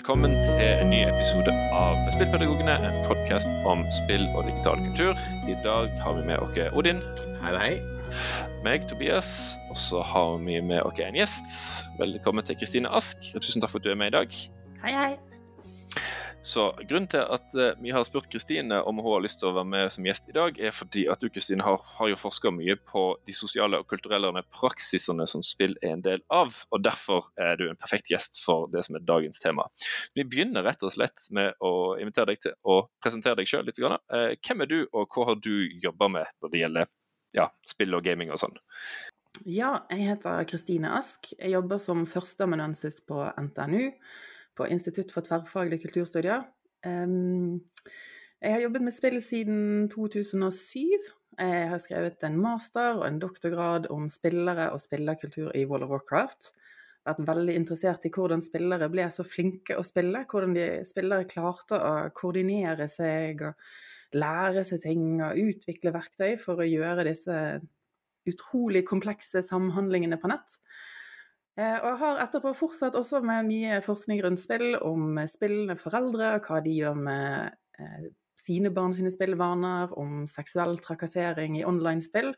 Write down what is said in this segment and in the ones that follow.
velkommen til en ny episode av Spillpedagogene, en podkast om spill og digital kultur. I dag har vi med oss Odin. Hei, hei. Meg, Tobias. Og så har vi med oss en gjest. Velkommen til Kristine Ask, og tusen takk for at du er med i dag. Hei, hei. Så Grunnen til at uh, vi har spurt Kristine om hun har lyst til å være med som gjest i dag, er fordi at du Kristine, har, har jo forska mye på de sosiale og kulturelle praksisene som spill er en del av. og Derfor er du en perfekt gjest for det som er dagens tema. Vi begynner rett og slett med å invitere deg til å presentere deg sjøl litt. Uh, hvem er du, og hva har du jobba med når det gjelder ja, spill og gaming og sånn? Ja, jeg heter Kristine Ask. Jeg jobber som førsteamanuensis på NTNU på Institutt for tverrfaglige kulturstudier. Jeg har jobbet med spill siden 2007. Jeg har skrevet en master og en doktorgrad om spillere og spillerkultur i World of Warcraft. Vært veldig interessert i hvordan spillere ble så flinke å spille. Hvordan de spillere klarte å koordinere seg og lære seg ting og utvikle verktøy for å gjøre disse utrolig komplekse samhandlingene på nett. Eh, jeg har etterpå fortsatt også med mye forskning rundt spill, om spillende foreldre, hva de gjør med eh, sine barn sine spillvaner, om seksuell trakassering i online-spill,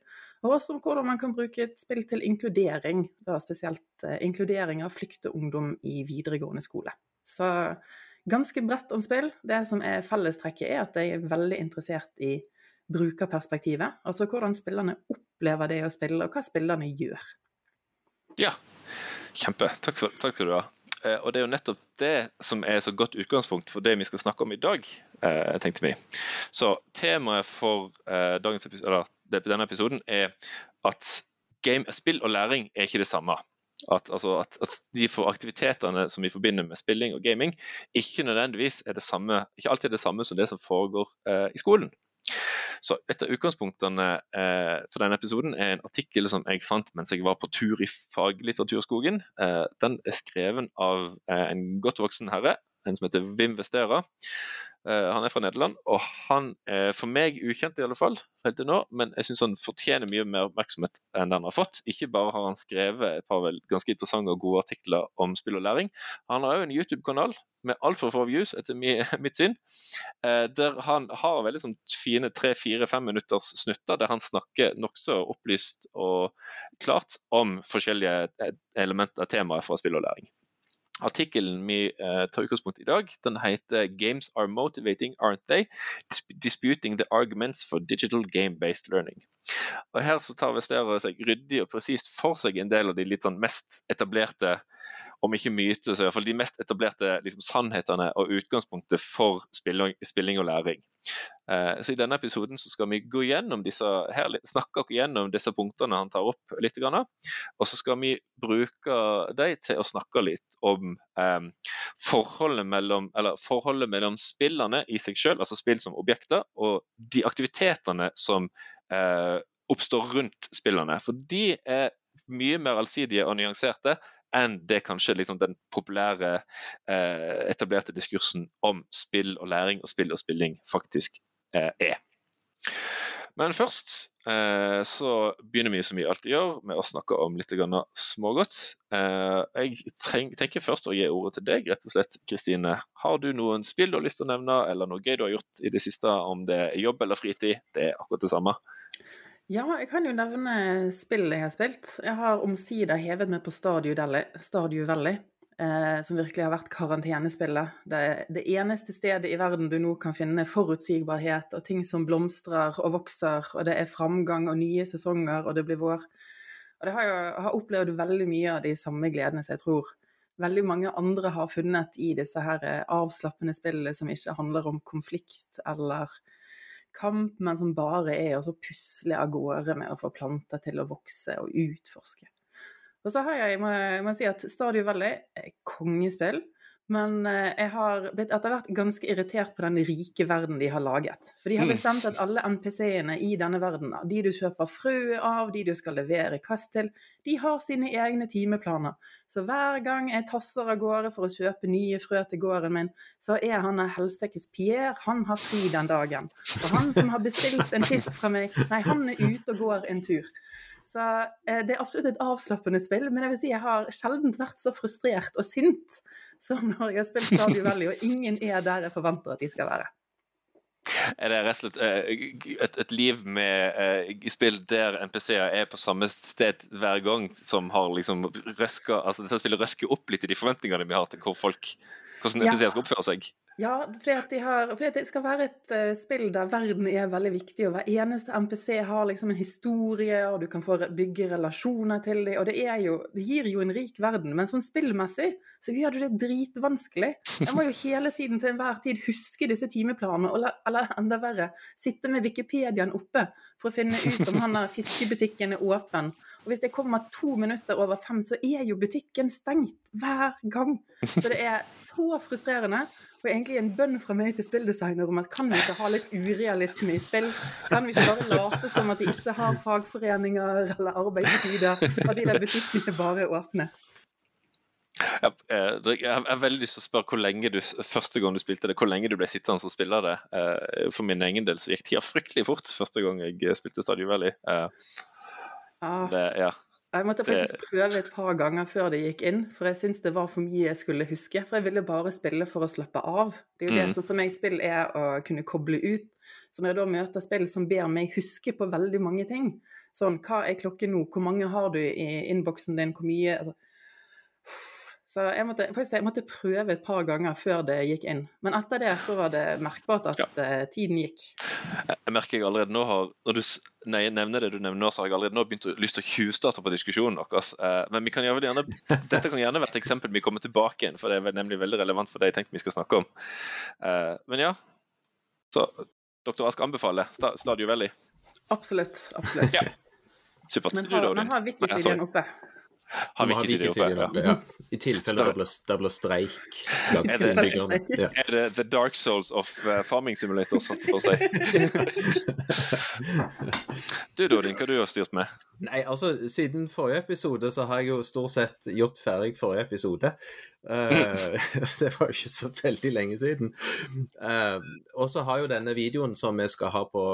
og også om hvordan man kan bruke et spill til inkludering, da spesielt eh, inkludering av flykteungdom i videregående skole. Så ganske bredt om spill. Det som er fellestrekket, er at jeg er veldig interessert i brukerperspektivet, altså hvordan spillerne opplever det å spille, og hva spillerne gjør. Ja, Kjempe. Takk skal, takk skal du ha. Eh, og det er jo nettopp det som er så godt utgangspunkt for det vi skal snakke om i dag, eh, tenkte vi. Så temaet for eh, episode, denne episoden er at game, spill og læring er ikke det samme. At, altså, at, at, de for aktivitetene som vi forbinder med spilling og gaming, ikke nødvendigvis er det samme, ikke alltid er det samme som det som foregår eh, i skolen. Så Et av utgangspunktene eh, for denne episoden er en artikkel som jeg fant mens jeg var på tur i faglitteraturskogen. Eh, den er skreven av eh, en godt voksen herre, en som heter Wim Westera. Eh, han er fra Nederland, og han er for meg ukjent i alle fall, helt til nå, men jeg syns han fortjener mye mer oppmerksomhet enn han har fått. Ikke bare har han skrevet et par vel ganske interessante og gode artikler om spill og læring, han har òg en YouTube-kanal med altfor få views, etter mitt syn, eh, der han har veldig sånn fine tre-fire-fem minutters snutter der han snakker nokså opplyst og klart om forskjellige eh, elementer, temaer fra spill og læring. Artikkelen vi uh, tar utgangspunkt i dag, den heter 'Games are motivating, aren't they? Disputing the arguments for digital game-based learning'. Og Her så tar Vestera seg ryddig og presist for seg en del av de litt sånn mest etablerte om ikke myter, så i hvert fall de mest etablerte liksom, sannhetene og utgangspunktet for spilling, spilling og læring. Eh, så I denne episoden skal vi gå disse, her, snakke gjennom disse punktene han tar opp. litt. Og så skal vi bruke dem til å snakke litt om eh, forholdet, mellom, forholdet, mellom, spillene i seg selv, altså spill som objekter, og de aktivitetene som eh, oppstår rundt spillene. For de er mye mer allsidige og nyanserte enn det kanskje liksom den populære, eh, etablerte diskursen om spill og læring og spill og spilling faktisk er. Men først eh, så begynner vi som vi alltid gjør, med å snakke om litt smågodt. Eh, jeg tenker først å gi ordet til deg, rett og slett, Kristine. Har du noen spill du har lyst til å nevne, eller noe gøy du har gjort i det siste, om det er jobb eller fritid? Det er akkurat det samme. Ja, jeg kan jo nevne spill jeg har spilt. Jeg har omsider hevet meg på Stadio Valley, eh, som virkelig har vært karantenespillet. Det, det eneste stedet i verden du nå kan finne forutsigbarhet og ting som blomstrer og vokser, og det er framgang og nye sesonger, og det blir vår. Og det har jo har opplevd veldig mye av de samme gledene som jeg tror veldig mange andre har funnet i disse her eh, avslappende spillene som ikke handler om konflikt eller kamp, men som bare er å pusle av gårde med å få planter til å vokse og utforske. Og så har jeg, må, må si at Stadio Valley er kongespill. Men eh, jeg har blitt etter hvert ganske irritert på den rike verden de har laget. For de har bestemt at alle NPC-ene i denne verden, de du kjøper frø av, de du skal levere kvest til, de har sine egne timeplaner. Så hver gang jeg tasser av gårde for å kjøpe nye frø til gården min, så er han helsekes Pierre, han har fri den dagen. Og han som har bestilt en fisk fra meg, nei, han er ute og går en tur. Så eh, det er absolutt et avslappende spill, men jeg vil si jeg har sjelden vært så frustrert og sint som når jeg har spilt Stadio Valley, og ingen er der jeg forventer at de skal være. Er det rett og slett eh, et, et liv med uh, spill der NPC-er er på samme sted hver gang, som har liksom røska altså Dette spillet røsker opp litt i de forventningene vi har til hvor folk, hvordan NPC-er skal oppføre seg? Ja, fordi har, fordi det skal være et uh, spill der verden er veldig viktig, og hver eneste MPC har liksom en historie, og du kan få bygge relasjoner til dem. Og det, jo, det gir jo en rik verden, men sånn spillmessig så gjør du det dritvanskelig. Jeg må jo hele tiden til enhver tid huske disse timeplanene, eller, eller enda verre, sitte med Wikipediaen oppe for å finne ut om han der fiskebutikken er åpen. Og hvis jeg kommer to minutter over fem, så er jo butikken stengt hver gang. Så det er så frustrerende. Og egentlig en bønn fra meg til spilldesigner om at kan vi ikke ha litt urealisme i spill? Kan vi ikke bare late som at de ikke har fagforeninger eller arbeidstider, og de der butikkene bare er åpne? Eh, jeg har veldig lyst til å spørre hvor lenge du, første gang du spilte det, hvor lenge du ble sittende og spille det. Eh, for min egen del så gikk tida fryktelig fort første gang jeg spilte Stadio Valley. Ah. Det, ja. Jeg måtte faktisk prøve et par ganger før det gikk inn, for jeg syntes det var for mye jeg skulle huske. For jeg ville bare spille for å slappe av. Det er jo det mm. som for meg spill er å kunne koble ut. Så når jeg da møter spill som ber meg huske på veldig mange ting, sånn hva er klokken nå, hvor mange har du i innboksen din, hvor mye altså, så jeg måtte, faktisk, jeg måtte prøve et par ganger før det gikk inn. Men etter det så var det merkbart at ja. uh, tiden gikk. Jeg merker jeg allerede nå har Når du nei, nevner det du nevner nå, så har jeg allerede nå begynt å lyst til å tjuvstarte på diskusjonen deres. Uh, men vi kan gjerne, dette kan gjerne være et eksempel vi kommer tilbake igjen, for det er nemlig veldig relevant for det jeg tenkte vi skal snakke om. Uh, men ja. Så doktor Ask anbefaler Stadio veldig. Absolutt. Absolutt. ja. Supert. Men har, men har Wikisiden oppe? Har vi ikke det oppe? Ja. I tilfelle det blir, blir streik blant innbyggerne. Ja. Er det The Dark Souls of uh, Farming Simulator, sånn for å si? du Dodin, hva du har styrt med? Nei, altså, Siden forrige episode så har jeg jo stort sett gjort ferdig forrige episode. Uh, det var jo ikke så veldig lenge siden. Uh, og så har jo denne videoen som vi skal ha på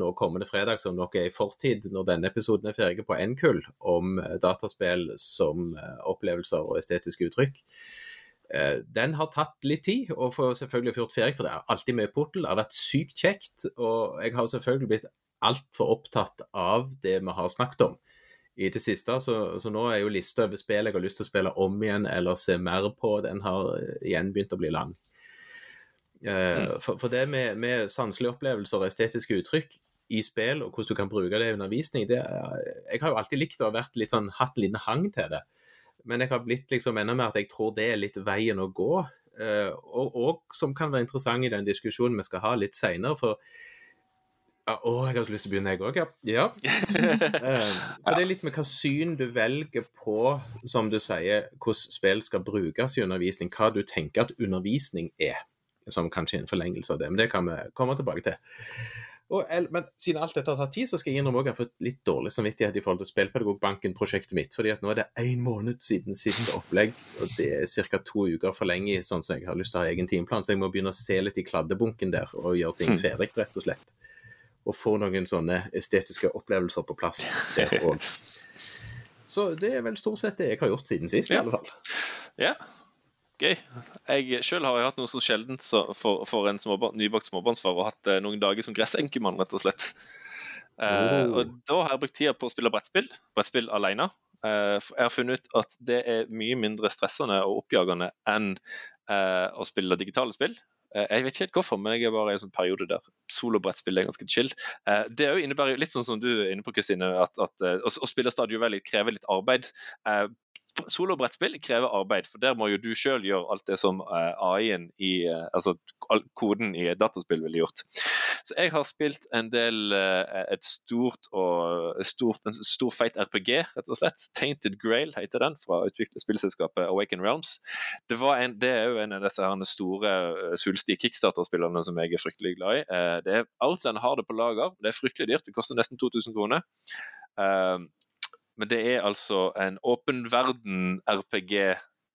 nå kommende fredag, som nok er i fortid når denne episoden er ferdig på NKUL om eh, dataspill som eh, opplevelser og estetiske uttrykk. Eh, den har tatt litt tid å få selvfølgelig gjort ferdig, for det er alltid mye portal. Det har vært sykt kjekt, og jeg har selvfølgelig blitt altfor opptatt av det vi har snakket om i det siste. Så, så nå er jo lista over spill jeg har lyst til å spille om igjen eller se mer på, den har igjen begynt å bli lang. Eh, mm. For, for, det med, med sanselige opplevelser og estetiske uttrykk i spill, og hvordan du kan bruke det i undervisning det, Jeg har jo alltid likt å ha vært litt sånn, hatt liten hang til det. Men jeg har blitt liksom enda mer at jeg tror det er litt veien å gå. Uh, og, og, som kan være interessant i den diskusjonen vi skal ha litt seinere. For ja, Å, jeg har lyst til å begynne, jeg òg. Ja. ja. uh, det er litt med hva syn du velger på, som du sier, hvordan spill skal brukes i undervisning. Hva du tenker at undervisning er som kanskje er en forlengelse av det. Men det kan vi komme tilbake til. Og, men siden alt dette har tatt tid, så skal jeg innrømme at jeg har fått litt dårlig samvittighet i forhold til Spillpedagogbanken-prosjektet mitt. fordi at nå er det én måned siden siste opplegg, og det er ca. to uker for lenge. sånn som jeg har lyst til å ha egen timeplan, Så jeg må begynne å se litt i kladdebunken der og gjøre ting hmm. ferdig, rett og slett. Og få noen sånne estetiske opplevelser på plass der òg. Så det er vel stort sett det jeg har gjort siden sist, i alle fall. Ja, gøy. Jeg sjøl har hatt noe så sjeldent så for, for, en småbarn, nybakt småbarnsfar og hatt eh, noen dager som gressenkemann, rett og slett. Eh, oh. og Da har jeg brukt tida på å spille brettspill, brettspill alene. Eh, jeg har funnet ut at det er mye mindre stressende og oppjagende enn eh, å spille digitale spill. Jeg vet ikke helt hvorfor, men jeg er bare i en sånn periode der solobrettspill er ganske chill. Det innebærer litt sånn som du er inne på, Kristine, at, at å, å spille Stadio Valley krever litt arbeid solobrettspill krever arbeid, for der må jo du sjøl gjøre alt det som uh, AI-en i uh, Altså koden i dataspill ville gjort. Så jeg har spilt en del uh, et stort og stort, en stor feit RPG, rett og slett. Tainted Grail heter den, fra spillselskapet Awaken Realms. Det, en, det, er jo en av disse her store svulstige kickstarter-spillerne som jeg er fryktelig glad i. det er Outland har det på lager, det er fryktelig dyrt, det koster nesten 2000 kroner. Men det er altså en åpen verden-RPG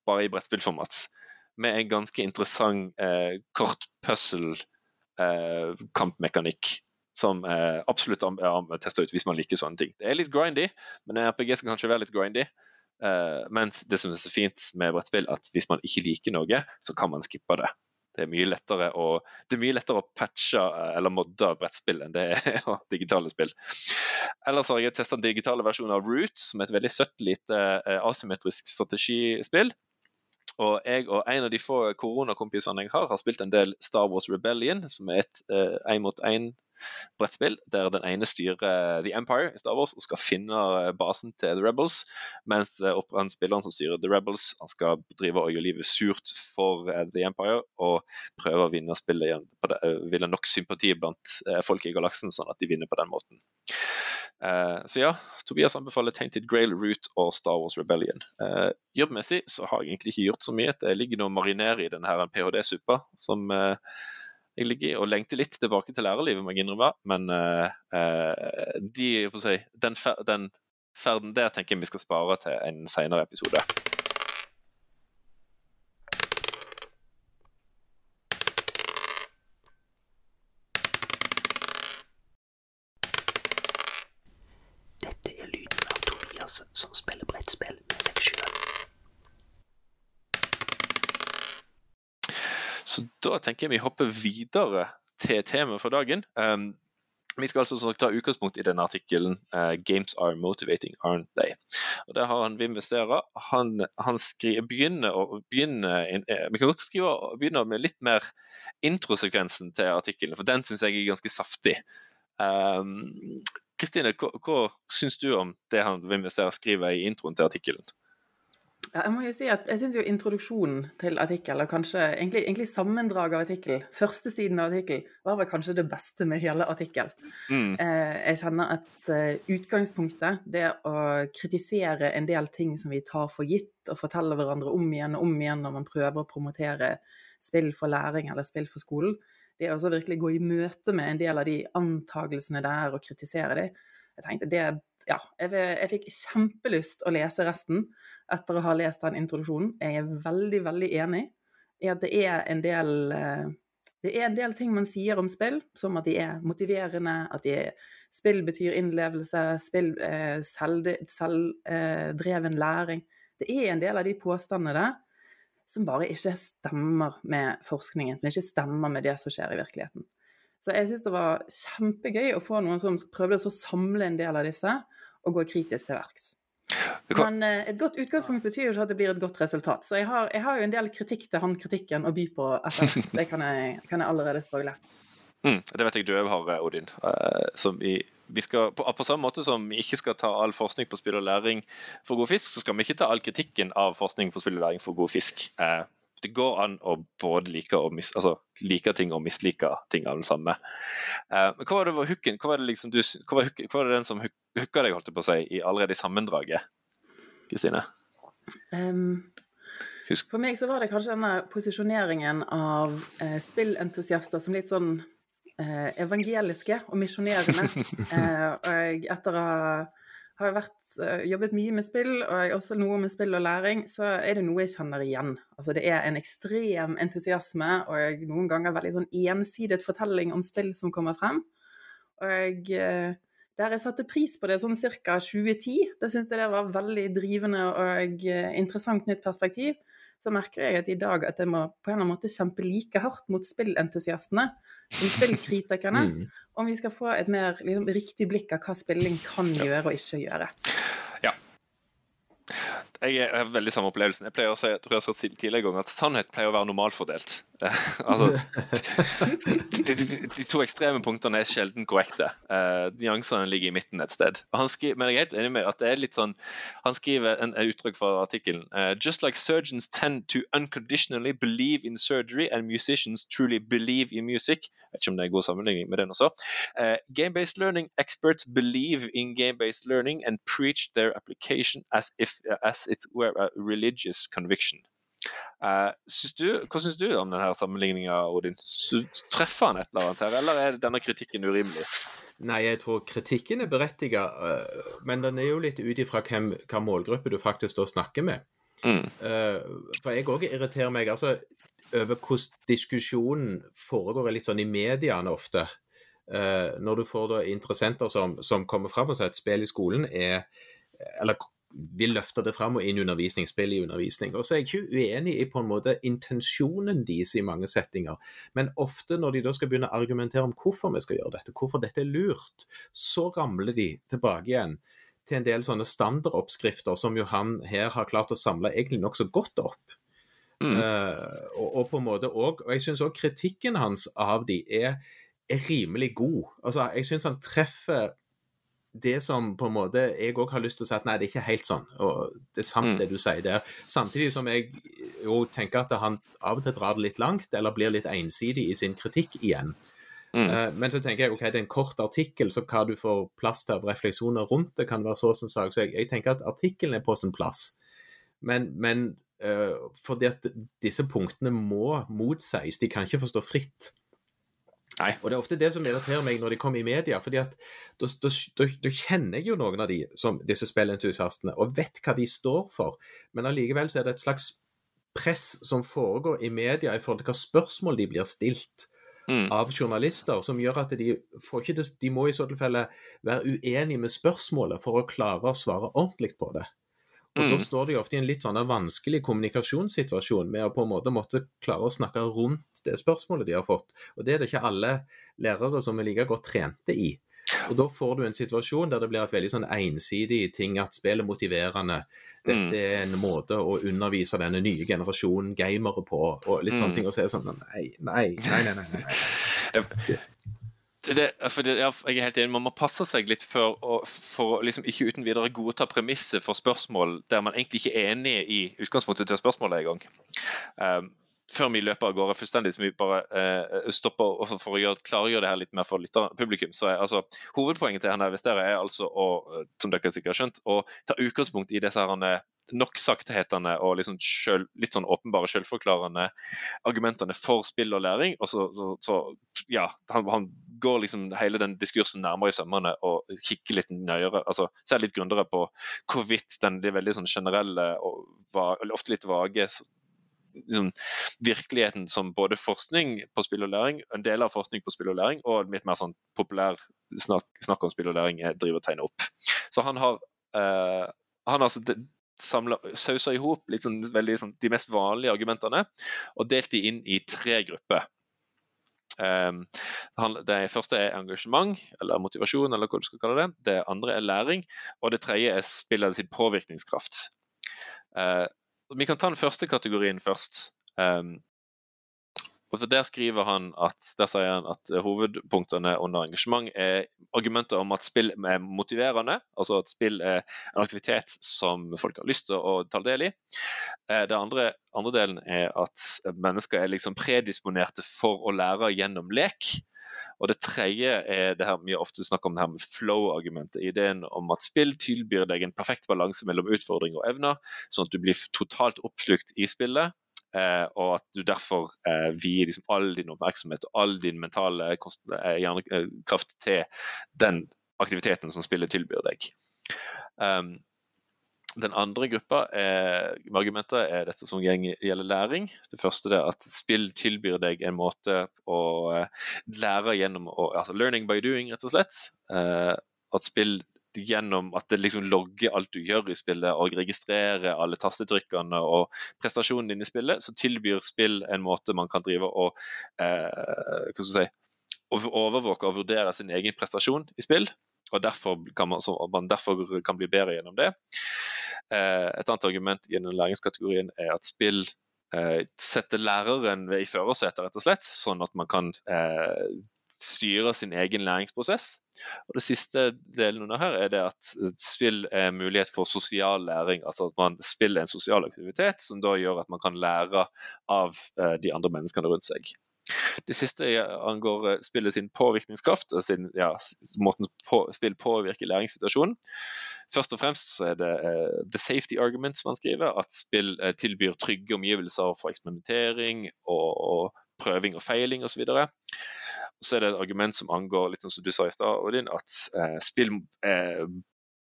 bare i brettspillformat. Med en ganske interessant eh, kort puzzle-kampmekanikk. Eh, som eh, absolutt er testa ut hvis man liker sånne ting. Det er litt grindy, men en RPG skal kanskje være litt grindy. Eh, mens det som er så fint med brettspill, at hvis man ikke liker noe, så kan man skippe det. Det er mye lettere å, det er mye lettere å patche eller modde brettspill enn det er digitale spill. Ellers har jeg testa en digitale versjon av Root, som er et veldig søtt, lite asymmetrisk strategispill. Og jeg og en av de få koronakompisene jeg har, har spilt en del Star Wars Rebellion, som er et én mot én brettspill der den ene styrer The Empire i Star Wars og skal finne basen til The Rebels, mens han spilleren som styrer The Rebels, han skal drive og gjøre livet surt for The Empire og prøve å vinne spillet igjen. Vinne nok sympati blant folk i galaksen, sånn at de vinner på den måten. Så ja, Tobias anbefaler Tainted Grail, Root og Star Wars Rebellion. Jobbmessig så har jeg egentlig ikke gjort så mye. Jeg ligger nå og marinerer i denne ph.d.-suppa som jeg ligger og lengter litt tilbake til lærerlivet, må jeg innrømme. Men de, si, den, fer den ferden der tenker jeg vi skal spare til en senere episode. som spiller brettspill med seg sjøl. Så da tenker jeg vi hopper videre til temaet for dagen. Um, vi skal altså ta utgangspunkt i denne artikkelen uh, 'Games are motivating, aren't they?' Og Der har han Wim Westera. Han, han skriver, begynner, å, begynner uh, Vi kan godt skrive, begynne med litt mer introsekvensen til artikkelen, for den syns jeg er ganske saftig. Kristine, um, hva, hva syns du om det han Wim Westera skriver i introen til artikkelen? Ja, jeg må jo si at jeg syns jo introduksjonen til artikkel, og kanskje egentlig, egentlig sammendraget av artikkel, første siden av artikkel, var vel kanskje det beste med hele artikkel. Mm. Eh, jeg kjenner at uh, utgangspunktet, det å kritisere en del ting som vi tar for gitt, og forteller hverandre om igjen og om igjen når man prøver å promotere spill for læring eller spill for skolen, det å virkelig gå i møte med en del av de antagelsene der og kritisere dem, jeg tenkte det ja, jeg, jeg, fikk kjempelyst å lese resten etter å ha lest den introduksjonen. Jeg er veldig, veldig enig i at det er en del eh, det er en del ting man sier om spill, som at de er motiverende, at de spill betyr innlevelse, spill eh, selvdreven selv, eh, læring. Det er en del av de påstandene der som bare ikke stemmer med forskningen, som ikke stemmer med det som skjer i virkeligheten. Så jeg syns det var kjempegøy å få noen som prøvde å samle en del av disse, og gå kritisk til verks. Men eh, et godt utgangspunkt betyr jo ikke at det blir et godt resultat. Så jeg har, jeg har jo en del kritikk til han kritikken å by på etter hvert. Det kan jeg, kan jeg allerede spoile. Mm, det vet jeg du òg har, eh, Odin. som i vi skal, på, på, samme måte som vi ikke skal ta all forskning på spill og læring for god fisk, så skal vi ikke ta all kritikken av forskning på spill og læring for god fisk. Uh, det går an å både like, mis, altså, like ting og mislike ting av det samme. Uh, men hva var det var hooken? Hva var det, liksom du, hva var, hva var det den som hooka deg holdt på å si, i allerede i sammendraget? Kristine? Um, for meg så var det kanskje denne posisjoneringen av eh, spillentusiaster som litt sånn eh, evangeliske og misjonerende. og etter å ha har vært, uh, jobbet mye med spill, og også noe med spill og læring, så er det noe jeg kjenner igjen. Altså Det er en ekstrem entusiasme og noen ganger veldig sånn ensidet fortelling om spill som kommer frem. Og uh, der jeg satte pris på det sånn ca. 2010, da syns jeg det var veldig drivende og uh, interessant nytt perspektiv så merker jeg at i dag at jeg må på en eller annen måte kjempe like hardt mot spillentusiastene som spillkritikerne, mm. om vi skal få et mer liksom, riktig blikk av hva spilling kan gjøre og ikke gjøre. Ja, jeg har veldig samme opplevelsen. Jeg pleier å si jeg tror jeg har sagt tidligere ganger, at sannhet pleier å være normalfordelt. altså, de, de, de, to ekstreme punktene er sjelden korrekte. Uh, nyansene ligger i midten et sted. Skriver, men jeg er helt enig med at det er litt sånn Han skriver en, en uttrykk fra artikkelen uh, Just like surgeons tend to unconditionally believe in surgery and musicians truly believe in music. Jeg vet ikke om det er god sammenligning med den også. Uh, game-based learning experts believe in game-based learning and preach their application as if as it were a religious conviction. Uh, syns du, hva syns du om denne sammenligninga, Odin? Treffer han et eller annet her, eller er denne kritikken urimelig? Nei, jeg tror kritikken er berettiget, uh, men den er jo litt ut ifra hvilken målgruppe du faktisk da snakker med. Mm. Uh, for jeg òg irriterer meg altså, over hvordan diskusjonen foregår litt sånn i mediene ofte. når du får da interessenter som, som kommer fram og sier at spill i skolen er Eller vil løfte det fram og inn undervisning, spill i undervisning. Og så er jeg ikke uenig i på en måte intensjonen deres i mange settinger, men ofte når de da skal begynne å argumentere om hvorfor vi skal gjøre dette, hvorfor dette er lurt, så ramler de tilbake igjen til en del sånne standardoppskrifter som jo han her har klart å samle egentlig nokså godt opp. Mm. Uh, og, og på en måte også, og jeg syns òg kritikken hans av de er, er rimelig god. Altså, jeg syns han treffer det som på en måte jeg òg har lyst til å si at nei, det er ikke helt sånn. Og det er sant Mm. det du sier der. Samtidig som jeg jo tenker at han av og til drar det litt langt, eller blir litt ensidig i sin kritikk igjen. Mm. Uh, Men så tenker jeg ok, det er en kort artikkel, så hva du får plass til av refleksjoner rundt det, kan være så som sak. Så jeg, jeg tenker at artikkelen er på sin plass. Men, men uh, fordi at disse punktene må motsies, de kan ikke få stå fritt. Nei. Og det er ofte det som irriterer meg når de kommer i media, fordi at da, da, da, da kjenner jeg jo noen av de som disse spillentusiastene, og vet hva de står for, men allikevel så er det et slags press som foregår i media i forhold til hva spørsmål de blir stilt Mm. av journalister, som gjør at de det, de må i så tilfelle være uenige med spørsmålet for å klare å svare ordentlig på det. Og Da Mm. står de ofte i en litt sånn vanskelig kommunikasjonssituasjon med å på en måte måtte klare å snakke rundt det spørsmålet de har fått. Og Det er det ikke alle lærere som er like godt trente i. Og Da får du en situasjon der det blir et veldig sånn ensidig ting at spill er motiverende. Dette Mm. er en måte å undervise denne nye generasjonen gamere på, og litt sånne Mm. ting. Og så er det sånn Nei, nei, nei. nei, nei, nei. Det, det, ja, jeg er helt enig, Man må passe seg litt for å, for liksom ikke uten videre godta premisset for spørsmål der man egentlig ikke er enig i utgangspunktet til spørsmålet engang. Um, før vi løper av gårde fullstendig, så vi bare uh, stopper og for- å gjøre, klargjøre det her litt mer for lytter, publikum. så er altså Hovedpoenget til henne Vestere er altså å, eh, som dere sikkert har skjønt, å ta utgangspunkt i disse her nok-sagthetene og liksom selv, litt sånn åpenbare selvforklarende argumentene for spill og læring. og så, så, så ja, han, han går liksom hele den diskursen nærmere i sømmene og kikker litt nøyere, altså ser litt grundigere på hvorvidt den de veldig sånn generelle og ofte litt vage liksom, virkeligheten som både forskning på spill og læring, en del av forskning på spill og læring, og litt mer sånn populær snakk, snakk om spill og læring driver og tegner opp. Så han har eh, han har altså samla, sausa i hop sånn, sånn, de mest vanlige argumentene og delt de inn i tre grupper. Han, det første er engasjement, eller motivasjon, eller hva du skal kalle det. Det andre er læring, og det tredje er spillet sin påvirkningskraft. Uh, vi kan ta den første kategorien først. For Der skriver han at, der sier han at hovedpunktene under engasjement er argumenter om at spill er motiverende, altså at spill er en aktivitet som folk har lyst til å ta del i. Eh, Det andre, andre delen er at mennesker er liksom predisponerte for å lære gjennom lek. Og det tredje er det her mye ofte snakker om det her med flow-argumentet. Ideen om at spill tilbyr deg en perfekt balanse mellom utfordring og evner, sånn at du blir totalt oppslukt i spillet. Eh, og at du derfor eh, vier liksom all din oppmerksomhet og all din mentale eh, hjernekraft til den aktiviteten som spillet tilbyr deg. Um, den andre gruppa er, med argumenter er dette som gjelder læring. Det første er at spill tilbyr deg en måte å eh, lære gjennom å, altså learning by doing, rett og slett. Eh, at spill gjennom at det liksom logger alt du gjør i spillet og registrerer alle tastetrykkene og prestasjonen din i spillet, så tilbyr spill en måte man kan drive og eh, hva skal si, overvåke og vurdere sin egen prestasjon i spill. Og derfor kan man, man derfor kan bli bedre gjennom det. Eh, et annet argument gjennom læringskategorien er at spill eh, setter læreren i førersetet, rett og slett, sånn at man kan eh, styre sin egen læringsprosess. Og Det siste delen under her er det at spill er mulighet for sosial læring. altså at man Spill er en sosial aktivitet som da gjør at man kan lære av eh, de andre menneskene rundt seg. Det siste angår eh, spillet sin påvirkningskraft, sin, ja, måten på, spill påvirker læringssituasjonen. Først og fremst så er det uh, the safety argument som han skriver, at spill uh, tilbyr trygge omgivelser for eksperimentering og, og prøving og feiling osv. Så er det et argument som angår litt sånn som du sa i stad, Odin, at eh, spill eh,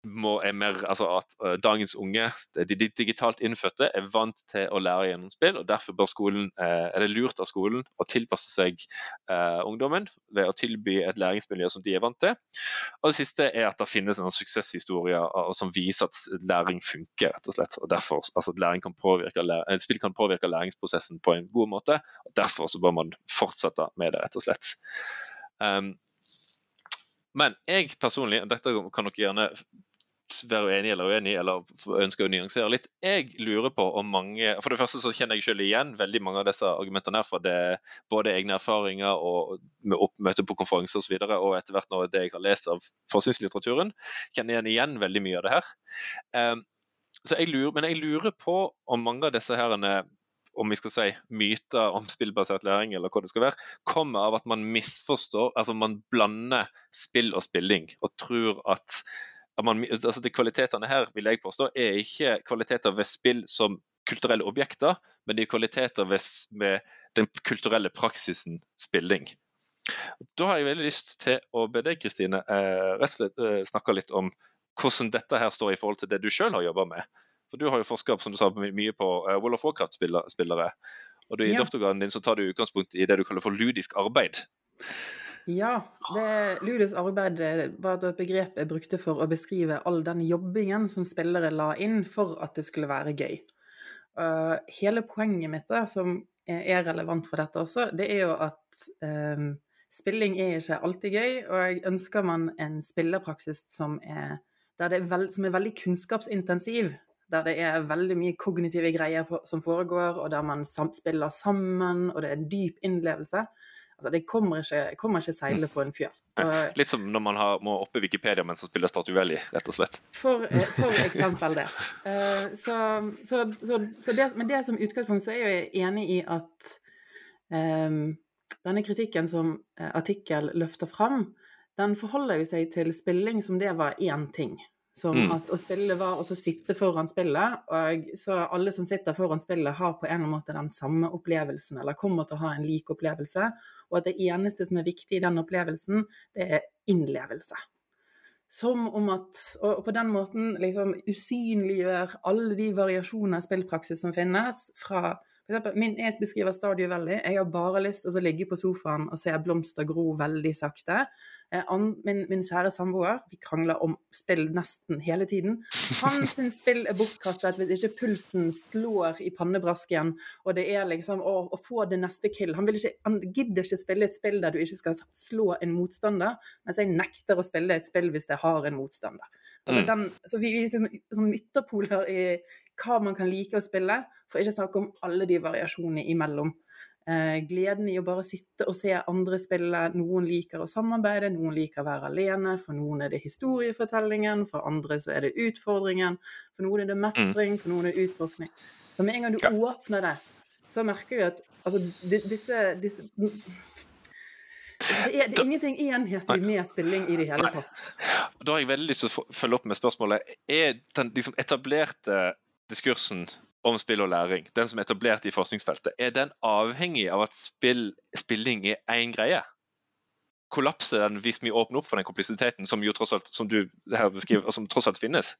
mer, altså at uh, dagens unge, de, de digitalt innfødte, er vant til å lære gjennom spill. og Derfor skolen, uh, er det lurt av skolen å tilpasse seg uh, ungdommen ved å tilby et læringsmiljø som de er vant til. Og Det siste er at det finnes noen suksesshistorier som viser at læring funker. rett og slett. Og derfor, altså at læring kan påvirke, et spill kan påvirke læringsprosessen på en god måte. og Derfor bør man fortsette med det, rett og slett. Um, men jeg personlig, og dette kan dere gjerne være uenig eller uenig, eller ønsker å nyansere litt. Jeg lurer på om mange For det første så kjenner jeg selv igjen veldig mange av disse argumentene her fra det, både egne erfaringer og med oppmøte på konferanser osv. Og, så og etter hvert nå det jeg har lest av forskningslitteraturen, kjenner jeg igjen veldig mye av det her. Um, så jeg lurer, men jeg lurer på om mange av disse herene om vi skal si myter om spillbasert læring, eller hva det skal være, kommer av at man misforstår, altså man blander spill og spilling, og tror at man, altså de Kvalitetene her vil jeg påstå, er ikke kvaliteter ved spill som kulturelle objekter, men de er kvaliteter ved, med den kulturelle praksisen spilling. Da har jeg veldig lyst til å be deg, Kristine, eh, rett og slett eh, snakke litt om hvordan dette her står i forhold til det du sjøl har jobba med. For Du har jo forska som du sa, mye på Wall World of Warcraft-spillere. Og du, I ja. doktorgraden din så tar du utgangspunkt i det du kaller for ludisk arbeid. Ja, det, Ludes arbeid var et begrep jeg brukte for å beskrive all den jobbingen som spillere la inn for at det skulle være gøy. Uh, hele poenget mitt, da, som er relevant for dette også, det er jo at um, spilling er ikke alltid gøy, og jeg ønsker man en spillerpraksis som er, er, veld, som er veldig kunnskapsintensiv. Der det er veldig mye kognitive greier på, som foregår, og der man sam, spiller sammen, og det er en dyp innlevelse. Altså, det kommer ikke, kommer ikke seile på en fjell. Litt som når man har, må oppe Wikipedia mens man spiller Statuelli, rett og slett. For, eh, for eksempel det. Uh, så, så, så, så det. Men det som utgangspunkt så er jeg enig i at um, denne kritikken som artikkel løfter fram, den forholder jo seg til spilling som det var én ting. Som mm. at å spille var å sitte foran spillet, og så alle som sitter foran spillet, har på en eller annen måte den samme opplevelsen, eller kommer til å ha en lik opplevelse. Og at det eneste som er viktig i den opplevelsen, det er innlevelse. Som om at Og på den måten liksom usynliggjør alle de variasjoner av spillpraksis som finnes, fra eksempel, min, jeg beskriver Stadio Valley. Jeg har bare lyst til å ligge på sofaen og se blomster gro veldig sakte. Eh, min, min, kjære samboer, vi krangler om spill nesten hele tiden. Han syns spill er bortkastet hvis ikke pulsen slår i pannebrasken, og det er liksom å, å få det neste kill. Han, ikke, han, gidder ikke spille et spill der du ikke skal slå en motstander, mens jeg nekter å spille et spill hvis jeg har en motstander. Altså, mm. den, så vi, vi er sånn ytterpoler i hva man kan like å spille, for ikke å snakke om alle de variasjonene imellom. Eh, gleden i å bare sitte og se andre spille. Noen liker å samarbeide, noen liker å være alene. For noen er det historiefortellingen, for andre så er det utfordringen. For noen er det mestring, for noen er det utforskning. Så med en gang du ja. åpner det, så merker vi at altså, disse, disse det er, det er ingenting enhetlig med spilling i det hele tatt. Da har jeg veldig lyst til å følge opp med spørsmålet. Er den liksom etablerte diskursen om spill og læring, den som er etablert i forskningsfeltet, er den avhengig av at spill, spilling er én greie? Kollapser den hvis vi åpner opp for den komplisiteten som jo som du her beskriver, som tross alt finnes?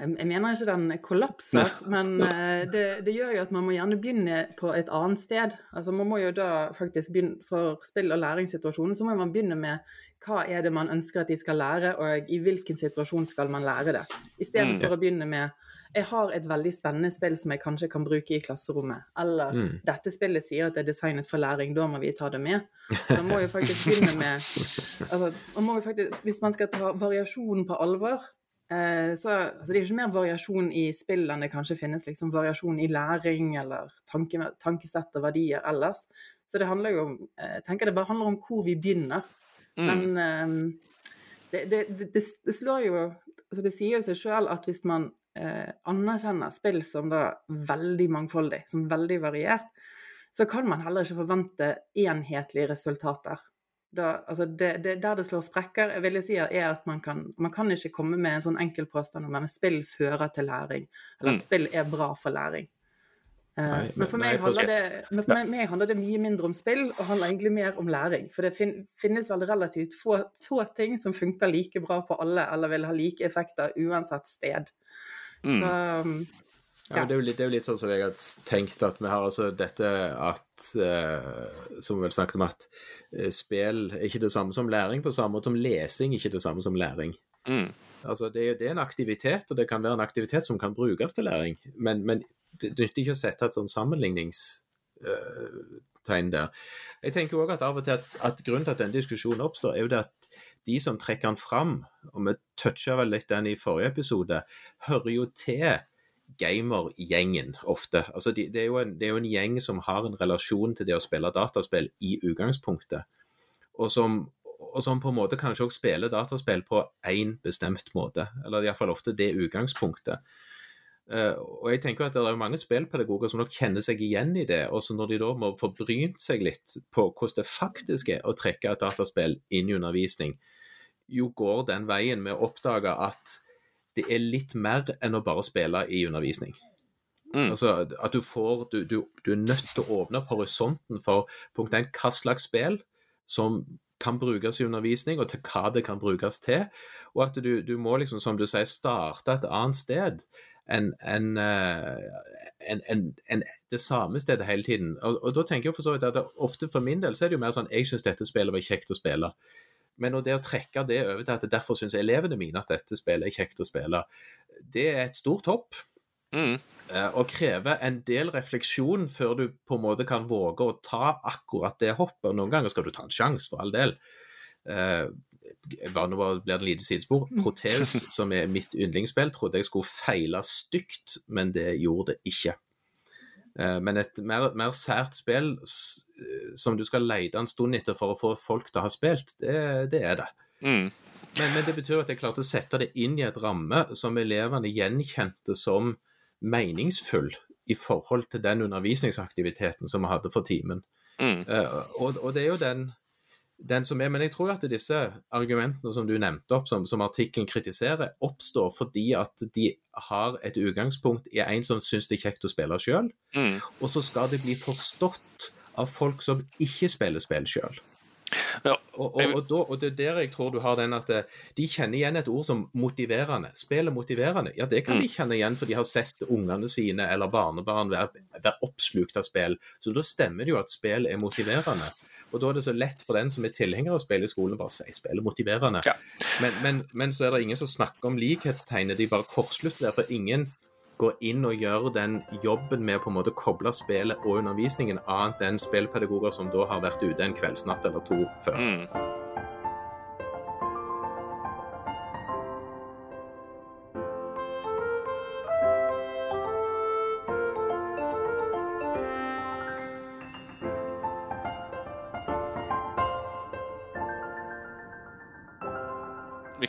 Jeg mener ikke den kollapser, men eh, det, det, gjør jo at man må gjerne begynne på et annet sted. Altså Man må jo da faktisk begynne For spill- og læringssituasjonen så må man begynne med hva er det man ønsker at de skal lære, og i hvilken situasjon skal man lære det. Istedenfor mm. å begynne med jeg har et veldig spennende spill som jeg kanskje kan bruke i klasserommet. Eller mm. dette spillet sier at det er designet for læring, da må vi ta det med. Så man må jo faktisk begynne med altså, man faktisk, Hvis man skal ta variasjonen på alvor, så altså, Det er ikke mer variasjon i spill enn det kanskje finnes liksom, variasjon i læring eller tanke, tankesett og verdier ellers. Så det handler jo om eh, jeg tenker det bare handler om hvor vi begynner. Mm. Men um, det, det, det, det, slår jo altså Det sier jo seg sjøl at hvis man eh, anerkjenner spill som da veldig mangfoldig, som veldig variert, så kan man heller ikke forvente enhetlige resultater. Da, altså der det slår sprekker, jeg si er at man kan, man kan ikke komme med en sånn enkel påstand om at spill fører til læring, eller at mm. spill er bra for læring. Eh, Nei, men for meg nei, det, men for meg, meg handler det mye mindre om spill, og handler egentlig mer om læring. For det fin, finnes vel relativt få, få ting som funker like bra på alle, eller vil ha like effekter uansett sted. Mm. Så um, Ja, men det, er jo litt, det er jo litt sånn som jeg har tenkt at vi har altså dette at eh, Som vi vel snakket om, at eh, spill er ikke det samme som læring, på samme måte som lesing er ikke er det samme som læring. Mm. Altså, det, er- det er en aktivitet, og det kan være en aktivitet som kan brukes til læring, men, men det nytter ikke å sette et sånn sammenligningstegn der. Jeg tenker også at av og til at, at grunnen til at denne diskusjonen oppstår, er jo det at de som trekker den fram, og vi toucha vel litt den i forrige episode, hører jo til gamergjengen ofte. Altså de, det, er en, det er jo en gjeng som har en relasjon til det å spille dataspill i utgangspunktet, og som, og som på en måte kanskje også spiller dataspill på én bestemt måte, eller iallfall ofte det utgangspunktet. Uh, og jeg tenker at Det er mange spillpedagoger som nok kjenner seg igjen i det. og så Når de da må få brynt seg litt på hvordan det faktisk er å trekke et dataspill inn i undervisning, jo går den veien med å oppdage at det er litt mer enn å bare spille i undervisning. Mm. Altså At du får du, du, du er nødt til å åpne opp horisonten for punkt 1, hva slags spill som kan brukes i undervisning, og til hva det kan brukes til. Og at du, du må, liksom, som du sier, starte et annet sted enn en, en, en, enn det samme stedet hele tiden. Og, og da tenker jeg for så vidt at det, ofte for min del så er det jo mer sånn jeg syns dette spillet var kjekt å spille. Men det å trekke det over til at derfor syns elevene mine at dette spillet er kjekt å spille, det er et stort hopp. Mm. eh, Og krever en del refleksjon før du på en måte kan våge å ta akkurat det hoppet. Noen ganger skal du ta en sjanse, for all del. Eh, nå blir det et lite sidespor. Proteus, som er mitt yndlingsspill, trodde jeg skulle feile stygt, men det gjorde det ikke. Eh, Men et mer, mer sært spill eh, som du skal lete en stund etter for å få folk til å ha spilt, det, det er det. Mm. Men, men det betyr at jeg klarte å sette det inn i et ramme som elevene gjenkjente som meningsfull i forhold til den undervisningsaktiviteten som vi hadde for timen. Mm. Uh, og, og det er jo den, den som er Men jeg tror at disse argumentene som du nevnte opp, som, som artikkelen kritiserer, oppstår fordi at de har et utgangspunkt i en som syns det er kjekt å spille sjøl, Mm. og så skal det bli forstått av folk som ikke spiller spill sjøl. Ja, Og, og, og, da, og det er der jeg tror du har den at eh, de kjenner igjen et ord som motiverende. Spill er motiverende. Ja, det kan de kjenne igjen, for de har sett ungene sine eller barnebarn være, være oppslukt av spill. Så da stemmer det jo at spill er motiverende. Og da er det så lett for den som er tilhenger av spill i skolen, bare å si spill er motiverende. Ja. Men, men, men så er det ingen som snakker om likhetstegnet, de bare korslutter der. For ingen går inn og gjør den jobben med å på en måte koble spillet og undervisningen, annet enn spillpedagoger som da har vært ute en kveldsnatt eller to før. Mm.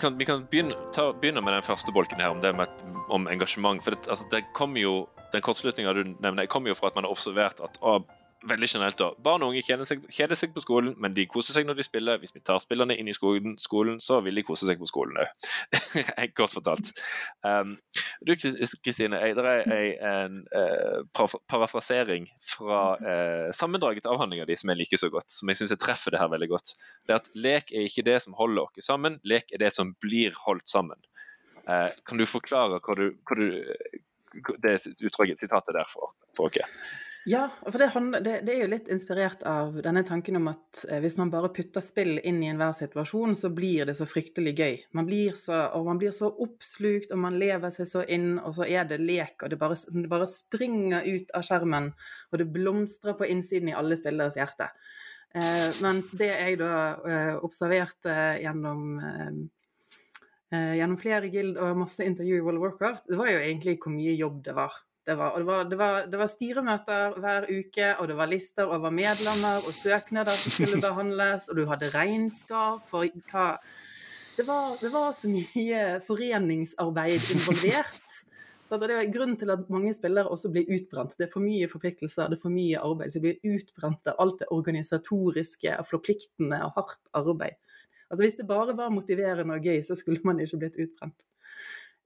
Kan, vi kan begynne, ta, begynne med den første bolken her, om det med om engasjement. For det, altså, det kommer jo, Den kortslutninga du nevner, kommer jo fra at man har observert at å, veldig generelt da, barn og unge kjeder seg, kjeder seg på skolen, men de koser seg når de spiller. Hvis vi tar spillerne inn i skolen, skolen så vil de kose seg på skolen òg. Kort fortalt. Um, du Kristine, det er en uh, parafrasering fra uh, sammendraget avhandlinger di som jeg liker så godt, som jeg syns treffer det her veldig godt. Det er at lek er ikke det som holder oss sammen, lek er det som blir holdt sammen. Uh, kan du forklare hva du, hva du det utdraget, sitatet der for, for oss? Ja, for det, er jo litt inspirert av denne tanken om at eh, hvis man bare putter spill inn i enhver situasjon, så blir det så fryktelig gøy. Man blir så, og man blir så oppslukt, og man lever seg så inn, og så er det lek, og det bare, det bare springer ut av skjermen, og det blomstrer på innsiden i alle spilleres hjerte. Eh, mens det jeg da eh, observerte gjennom eh, eh, gjennom flere guild og masse intervju i World of Warcraft, det var jo egentlig hvor mye jobb det var. Det var, og det var, det, var, det var styremøter hver uke, og det var lister over medlemmer og søknader som skulle behandles, og du hadde regnskap for hva Det var, det var så mye foreningsarbeid involvert. Så det er grunnen til at mange spillere også blir utbrent. Det er for mye forpliktelser, det er for mye arbeid. Så de blir utbrent av alt det organisatoriske og forpliktende og hardt arbeid. Altså Hvis det bare var motiverende og gøy, så skulle man ikke blitt utbrent.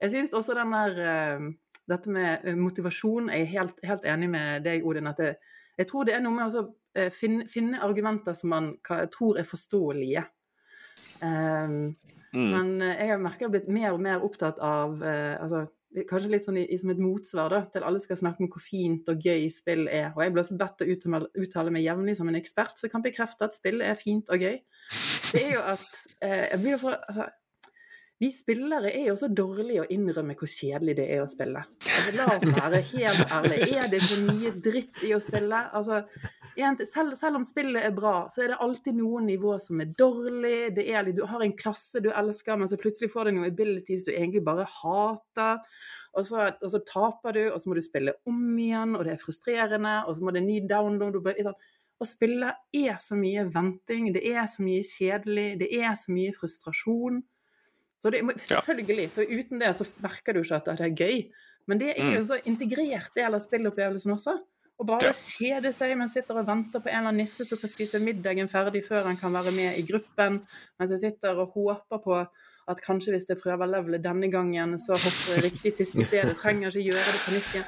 Jeg syns også den der eh, dette med eh, motivasjon. Jeg er helt, helt enig med deg, Odin. at det, Jeg tror det er noe med å eh, finne, finne argumenter som man tror er forståelige. Um, Mm. men eh, jeg har merket jeg har blitt mer og mer opptatt av uh, altså, Kanskje litt sånn i, som et motsvar da, til alle skal snakke om hvor fint og gøy spill er. Og jeg blir også bedt til å uttale, meg jevnlig som en ekspert, så jeg kan bekrefte at spill er fint og gøy. Det er jo at uh, jeg blir for, altså, Vi spillere er jo så dårlige å innrømme hvor kjedelig det er å spille. Altså, la oss være helt ærlige. Er det så mye dritt i å spille? Altså, selv, selv om spillet er bra, så er det alltid noen nivå som er dårlig. Det er, du har en klasse du elsker, men så plutselig får du noen abilities du egentlig bare hater. Og så, og så taper du, og så må du spille om igjen, og det er frustrerende. Og så må det en ny download. og bare- Å spille er så mye venting, det er så mye kjedelig, det er så mye frustrasjon. Så det, selvfølgelig, for uten det så merker du ikke at det er gøy. Men det er jo Mm. en så integrert del av spillopplevelsen også. Å bare Ja. kjede seg mens sitter og venter på en eller annen nisse som skal spise middagen ferdig før han kan være med i gruppen, mens jeg sitter og håper på at kanskje hvis jeg prøver levelet denne gangen, så hopper jeg riktig siste sted. Jeg trenger ikke gjøre det på nytt igjen.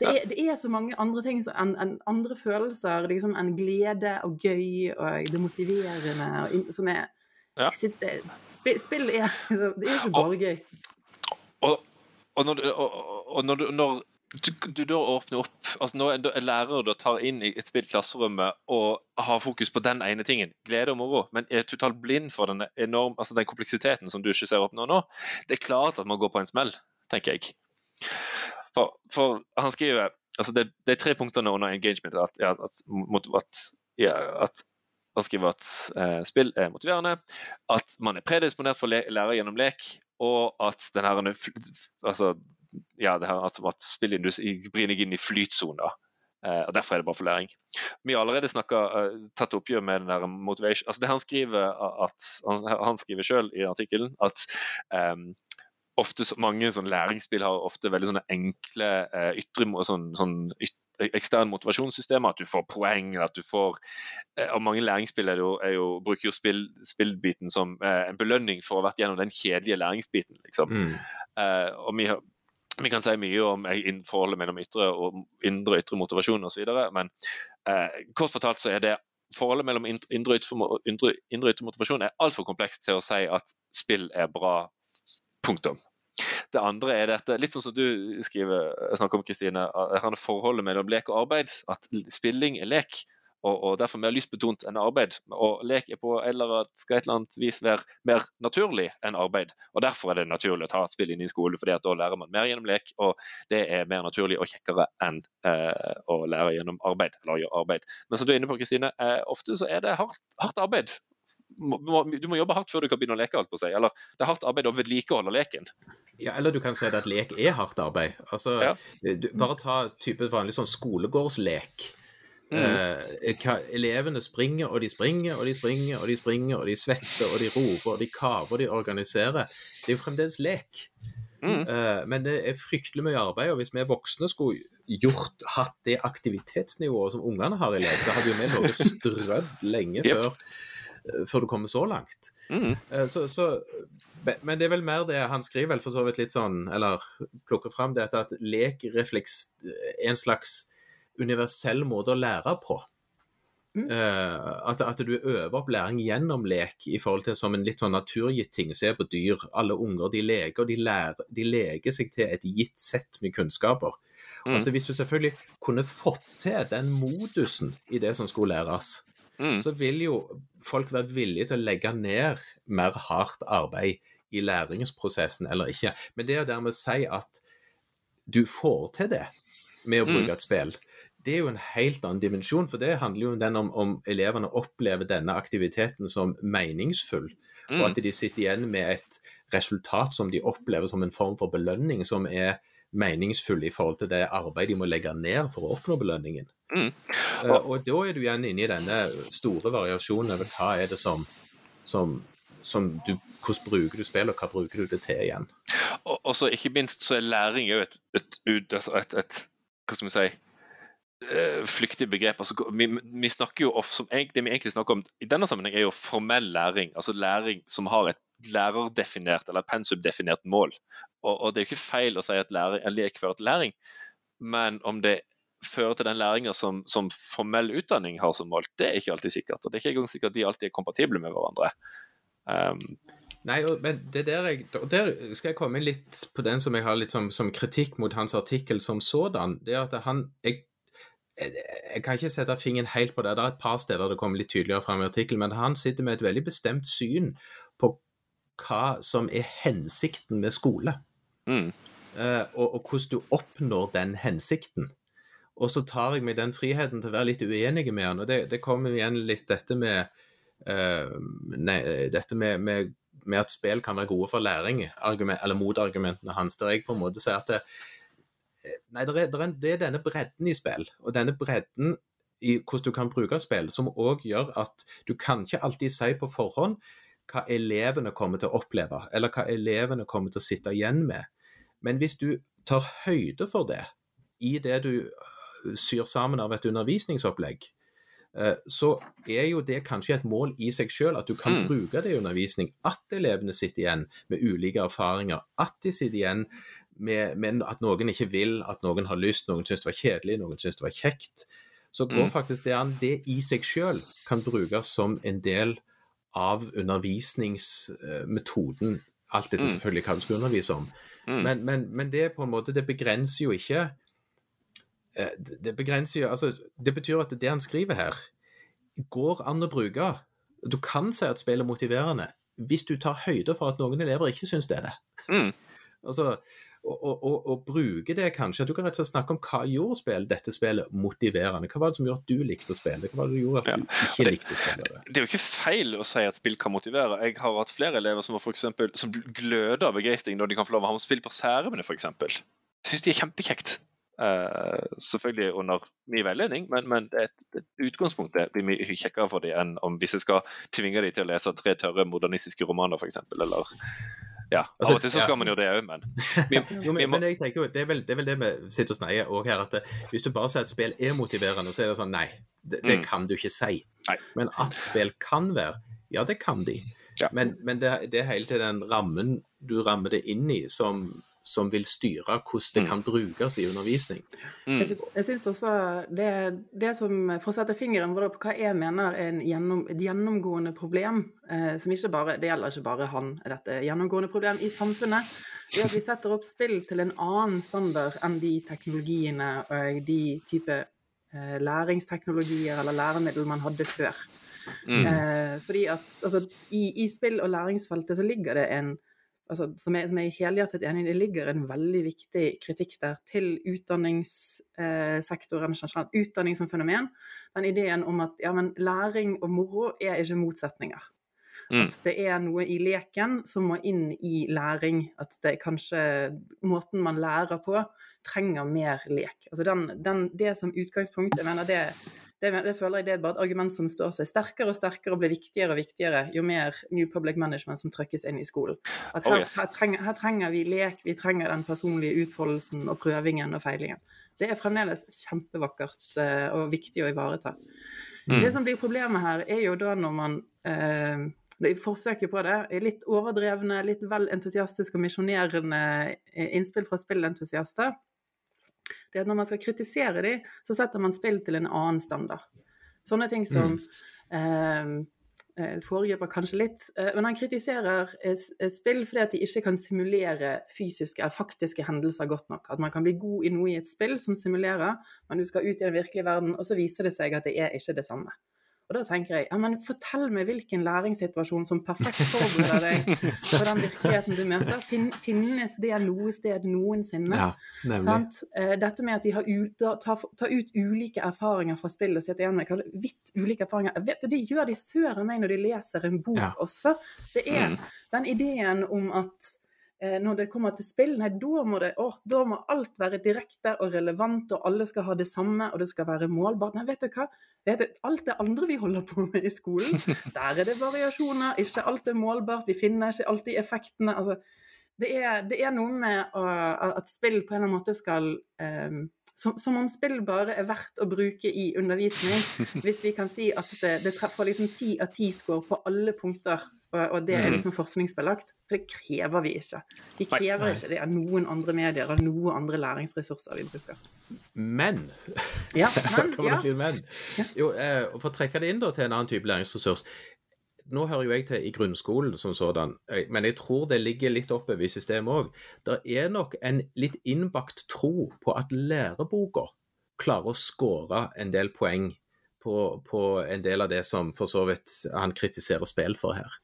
Det er, det er så mange andre ting enn en, andre følelser liksom enn glede og gøy og det motiverende og som er Ja. jeg synes det, spill, spill er Det er ikke bare gøy. Og, og, når, og, og- når, når du, du da åpner opp altså Når en, lærer da tar inn i et spill klasserommet og har fokus på den ene tingen, glede og moro, men er totalt blind for den enorm, altså den kompleksiteten som du ikke ser opp nå, nå, det er klart at man går på en smell, tenker jeg. For, for han skriver altså det, det er tre punktene under engagement. At, at, mot, at, ja, at han skriver at eh, spill er motiverende, at man er predisponert for å lære gjennom lek, og at den her, altså, ja, det her, at, at spillindustri bringer inn i flytsoner. Eh, og Derfor er det bare for læring. Vi har allerede snakket, eh, tatt oppgjør med den der motivation altså det Han skriver at, han, han skriver selv i artikkelen at ehm, ofte så, mange læringsspill har ofte veldig sånne enkle eh, ytre, sånn, sånn yt, eksterne motivasjonssystemer. At du får poeng, at du får eh, Og mange læringsspill er jo, er jo, bruker jo spill, spillbiten som eh, en belønning for å ha vært gjennom den kjedelige læringsbiten. liksom. Mm. Eh, og vi, vi kan si mye om eh, forholdet mellom ytre og indre og ytre motivasjon osv., men eh, kort fortalt så er det forholdet mellom indre og ytre, motivasjon er altfor komplekst til å si at spill er bra. Punktum. Det andre er dette, litt sånn som du skriver, snakker om, Kristine, forholdet mellom lek og arbeid. At spilling er lek, og, og derfor mer lystbetont enn arbeid. Og lek er på eller skal et eller annet vis være mer naturlig enn arbeid. Og Derfor er det naturlig å ta et spill inn i skolen, fordi da lærer man mer gjennom lek. Og det er mer naturlig og kjekkere enn eh, å lære gjennom arbeid. eller gjøre arbeid. Men som du er inne på, Kristine, eh, ofte så er det hardt, hardt arbeid. Du må jobbe hardt før du kan begynne å leke. alt på seg. Eller det er hardt arbeid å vedlikeholde leken. Ja, eller du kan si at lek er hardt arbeid. Altså, Ja. du, bare ta type vanlig sånn skolegårdslek. Mm. Eh, hva- elevene springer og de springer og de springer og de springer, og de svetter og de roper og de kaver og de organiserer. Det er jo fremdeles lek. Mm. Eh, men det er fryktelig mye arbeid, og hvis vi voksne skulle gjort, hatt det aktivitetsnivået som ungene har i lek, så hadde jo vi ligget strødd lenge yep. før, eh, før du kommer så langt. Mm. Eh, Så, så, men- det er vel mer det han skriver vel for så vidt litt sånn, eller plukker fram det at lek refleks er en slags universell måte å lære på. Mm. Eh, at, at du øver opp læring gjennom lek i forhold til som en litt sånn naturgitt ting. Se på dyr. Alle unger de leker, og de, lærer, de leker seg til et gitt sett med kunnskaper. Mm. at Hvis du selvfølgelig kunne fått til den modusen i det som skulle læres, Mm. så vil jo folk være villige til å legge ned mer hardt arbeid i læringsprosessen eller ikke. Men det å dermed si at du får til det med å Mm. bruke et spill, det er jo en helt annen dimensjon. For det handler jo den om om elevene opplever denne aktiviteten som meningsfull, og Mm. at de sitter igjen med et resultat som de opplever som en form for belønning, som er meningsfull i forhold til det arbeidet de må legge ned for å oppnå belønningen. Mm. Eh, og da er du igjen inne i denne store variasjonen over hva er det som, som, som du, Hvordan bruker du spill, og hva bruker du det til igjen? Og, og så ikke minst så er læring jo et, et, ut- altså et, et Hva skal vi si eh, flyktig begrep. Altså, vi, vi snakker jo of, som, Det vi egentlig snakker om i denne sammenheng, er jo formell læring. Altså læring som har et lærerdefinert eller pensumdefinert mål. Og, og det er jo ikke feil å si at læring, lek fører til læring, men om det fører til den læringa som, som, formell utdanning har som mål, det er ikke alltid sikkert. Og det er ikke engang sikkert de alltid er kompatible med hverandre. Um, Nei, men det der jeg, og der skal jeg komme inn litt på den som jeg har litt som, som kritikk mot hans artikkel som sådan. Det er at han jeg, jeg, jeg kan ikke sette fingeren helt på det. Det er et par steder det kommer litt tydeligere fram i artikkelen, men han sitter med et veldig bestemt syn hva som er hensikten med skole. mm, eh, og, og hvordan du oppnår den hensikten. Og så tar jeg meg den friheten til å være litt uenig med han. Og det, det kommer igjen litt dette med uh, nei, dette med, med, med at spill kan være gode for læring, argument, eller motargumentene hans, der jeg på en måte sier at det, Nei, det er, det, er, det er denne bredden i spill, og denne bredden i hvordan du kan bruke spill, som òg gjør at du kan ikke alltid si på forhånd hva elevene kommer til å oppleve, eller hva elevene kommer til å sitte igjen med. Men hvis du tar høyde for det i det du øh, syr sammen av et undervisningsopplegg, eh, så er jo det kanskje et mål i seg sjøl, at du kan Mm. bruke det i undervisning. At elevene sitter igjen med ulike erfaringer. At de sitter igjen med, med at noen ikke vil, at noen har lyst, noen syns det var kjedelig, noen syns det var kjekt. Så går Mm. faktisk det an, det i seg sjøl kan brukes som en del av undervisningsmetoden. Alt etter Mm. selvfølgelig hva du skal undervise om. mm, Men, men, men det på en måte, det begrenser jo ikke eh, det- Det begrenser jo Altså, det betyr at det han skriver her, går an å bruke. Du kan si at spill er motiverende hvis du tar høyde for at noen elever ikke syns det er det. mm. Altså, og, og, og, bruke det kanskje. at Du kan rett og slett snakke om hva gjorde spill, dette spillet motiverende. Hva var det som gjorde at du likte å spille? Hva var det som gjorde at Ja. du ikke det- likte å spille det? Det er jo ikke feil å si at spill kan motivere. Jeg har hatt flere elever som, for eksempel, som gløder av begeistring når de kan få lov å ha med spill på skjermene, f.eks. Syns de er kjempekjekt. Uh, selvfølgelig under mye veiledning, men, men et, et utgangspunkt det blir mye kjekkere for dem enn om hvis jeg skal tvinge dem til å lese tre tørre modernistiske romaner, f.eks. Eller ja, Altså, Av og til så ja. skal man jo det òg, men Jo, men, må, men jeg tenker jo, det er, vel, det er vel det vi sitter og snakker også her, at det, hvis du bare sier at spill er motiverende, så er det sånn Nei, det, det Mm. kan du ikke si. Nei. Men at spill kan være, ja, det kan de. Ja. Men, men det, det er hele tiden den rammen du rammer det inn i, som, som vil styre hvordan det Mm. kan brukes i undervisning. mm, Jeg synes syns også det, det som For å sette fingeren på hva jeg mener er en gjennom, et gjennomgående problem, eh, som ikke bare Det gjelder ikke bare han, dette gjennomgående problem i samfunnet, er at vi setter opp spill til en annen standard enn de teknologiene og de type eh, læringsteknologier eller læremiddel man hadde før. mm, Eh, fordi at altså, i, i spill- og læringsfeltet så ligger det en altså, som, jeg, som jeg er helhjertet enig i, det ligger en veldig viktig kritikk der til utdanningssektoren generelt. Utdanning som fenomen. Den ideen om at ja, men læring og moro er ikke motsetninger. Mm. At det er noe i leken som må inn i læring. At det kanskje måten man lærer på, trenger mer lek. Altså den, den, det som utgangspunkt, jeg mener det det, det føler jeg det er bare et argument som står seg sterkere og sterkere og blir viktigere og viktigere jo mer New Public Management som trykkes inn i skolen. At Oh, her, yes. her, trenger, her trenger vi lek, vi trenger den personlige utfoldelsen og prøvingen og feilingen. Det er fremdeles kjempevakkert eh, og viktig å ivareta. Mm. Det som blir problemet her, er jo da når man eh, forsøket på det er litt overdrevne, litt vel entusiastiske og misjonerende eh, innspill fra spillentusiaster. Det er at når man skal kritisere dem, så setter man spill til en annen standard. Sånne ting som mm. eh, foregriper kanskje litt, eh, men han kritiserer eh, eh, spill fordi at de ikke kan simulere fysiske eller faktiske hendelser godt nok. At man kan bli god i noe i et spill som simulerer, men du skal ut i den virkelige verden, og så viser det seg at det er ikke det samme. Og da tenker jeg, ja, men fortell meg hvilken læringssituasjon som perfekt forbereder deg på den virkeligheten du møter. Fin, finnes det noe sted noensinne? Ja. Sant? Eh, Dette med at de har tar tar ut ulike erfaringer fra spill og sitter igjen med vidt ulike erfaringer. Jeg Vet du, Det gjør de søren meg når de leser en bok Ja. også. Det er Mm. den ideen om at når det kommer til spill, nei, da må, det, å, da må alt være direkte og relevant, og alle skal ha det samme, og det skal være målbart. Nei, vet du hva? Vet du, alt det andre vi holder på med i skolen, der er det variasjoner. Ikke alt er målbart. Vi finner ikke alltid effektene. altså det er, det er noe med å, at spill på en eller annen måte skal, eh, som, som om spill bare er verdt å bruke i undervisning. Hvis vi kan si at det, det treffer liksom ti av ti score på alle punkter, og, og det er Mm. liksom forskningsbelagt. For det krever vi ikke. Vi krever Nei. ikke det av noen andre medier og noen andre læringsressurser vi bruker. Men Ja, men, ja. Jo, eh, For å trekke det inn da til en annen type læringsressurs Nå hører jo jeg til i grunnskolen som sådan, eh, men jeg tror det ligger litt oppover i systemet òg. Det er nok en litt innbakt tro på at læreboka klarer å skåre en del poeng på, på en del av det som for så vidt han kritiserer spill for her.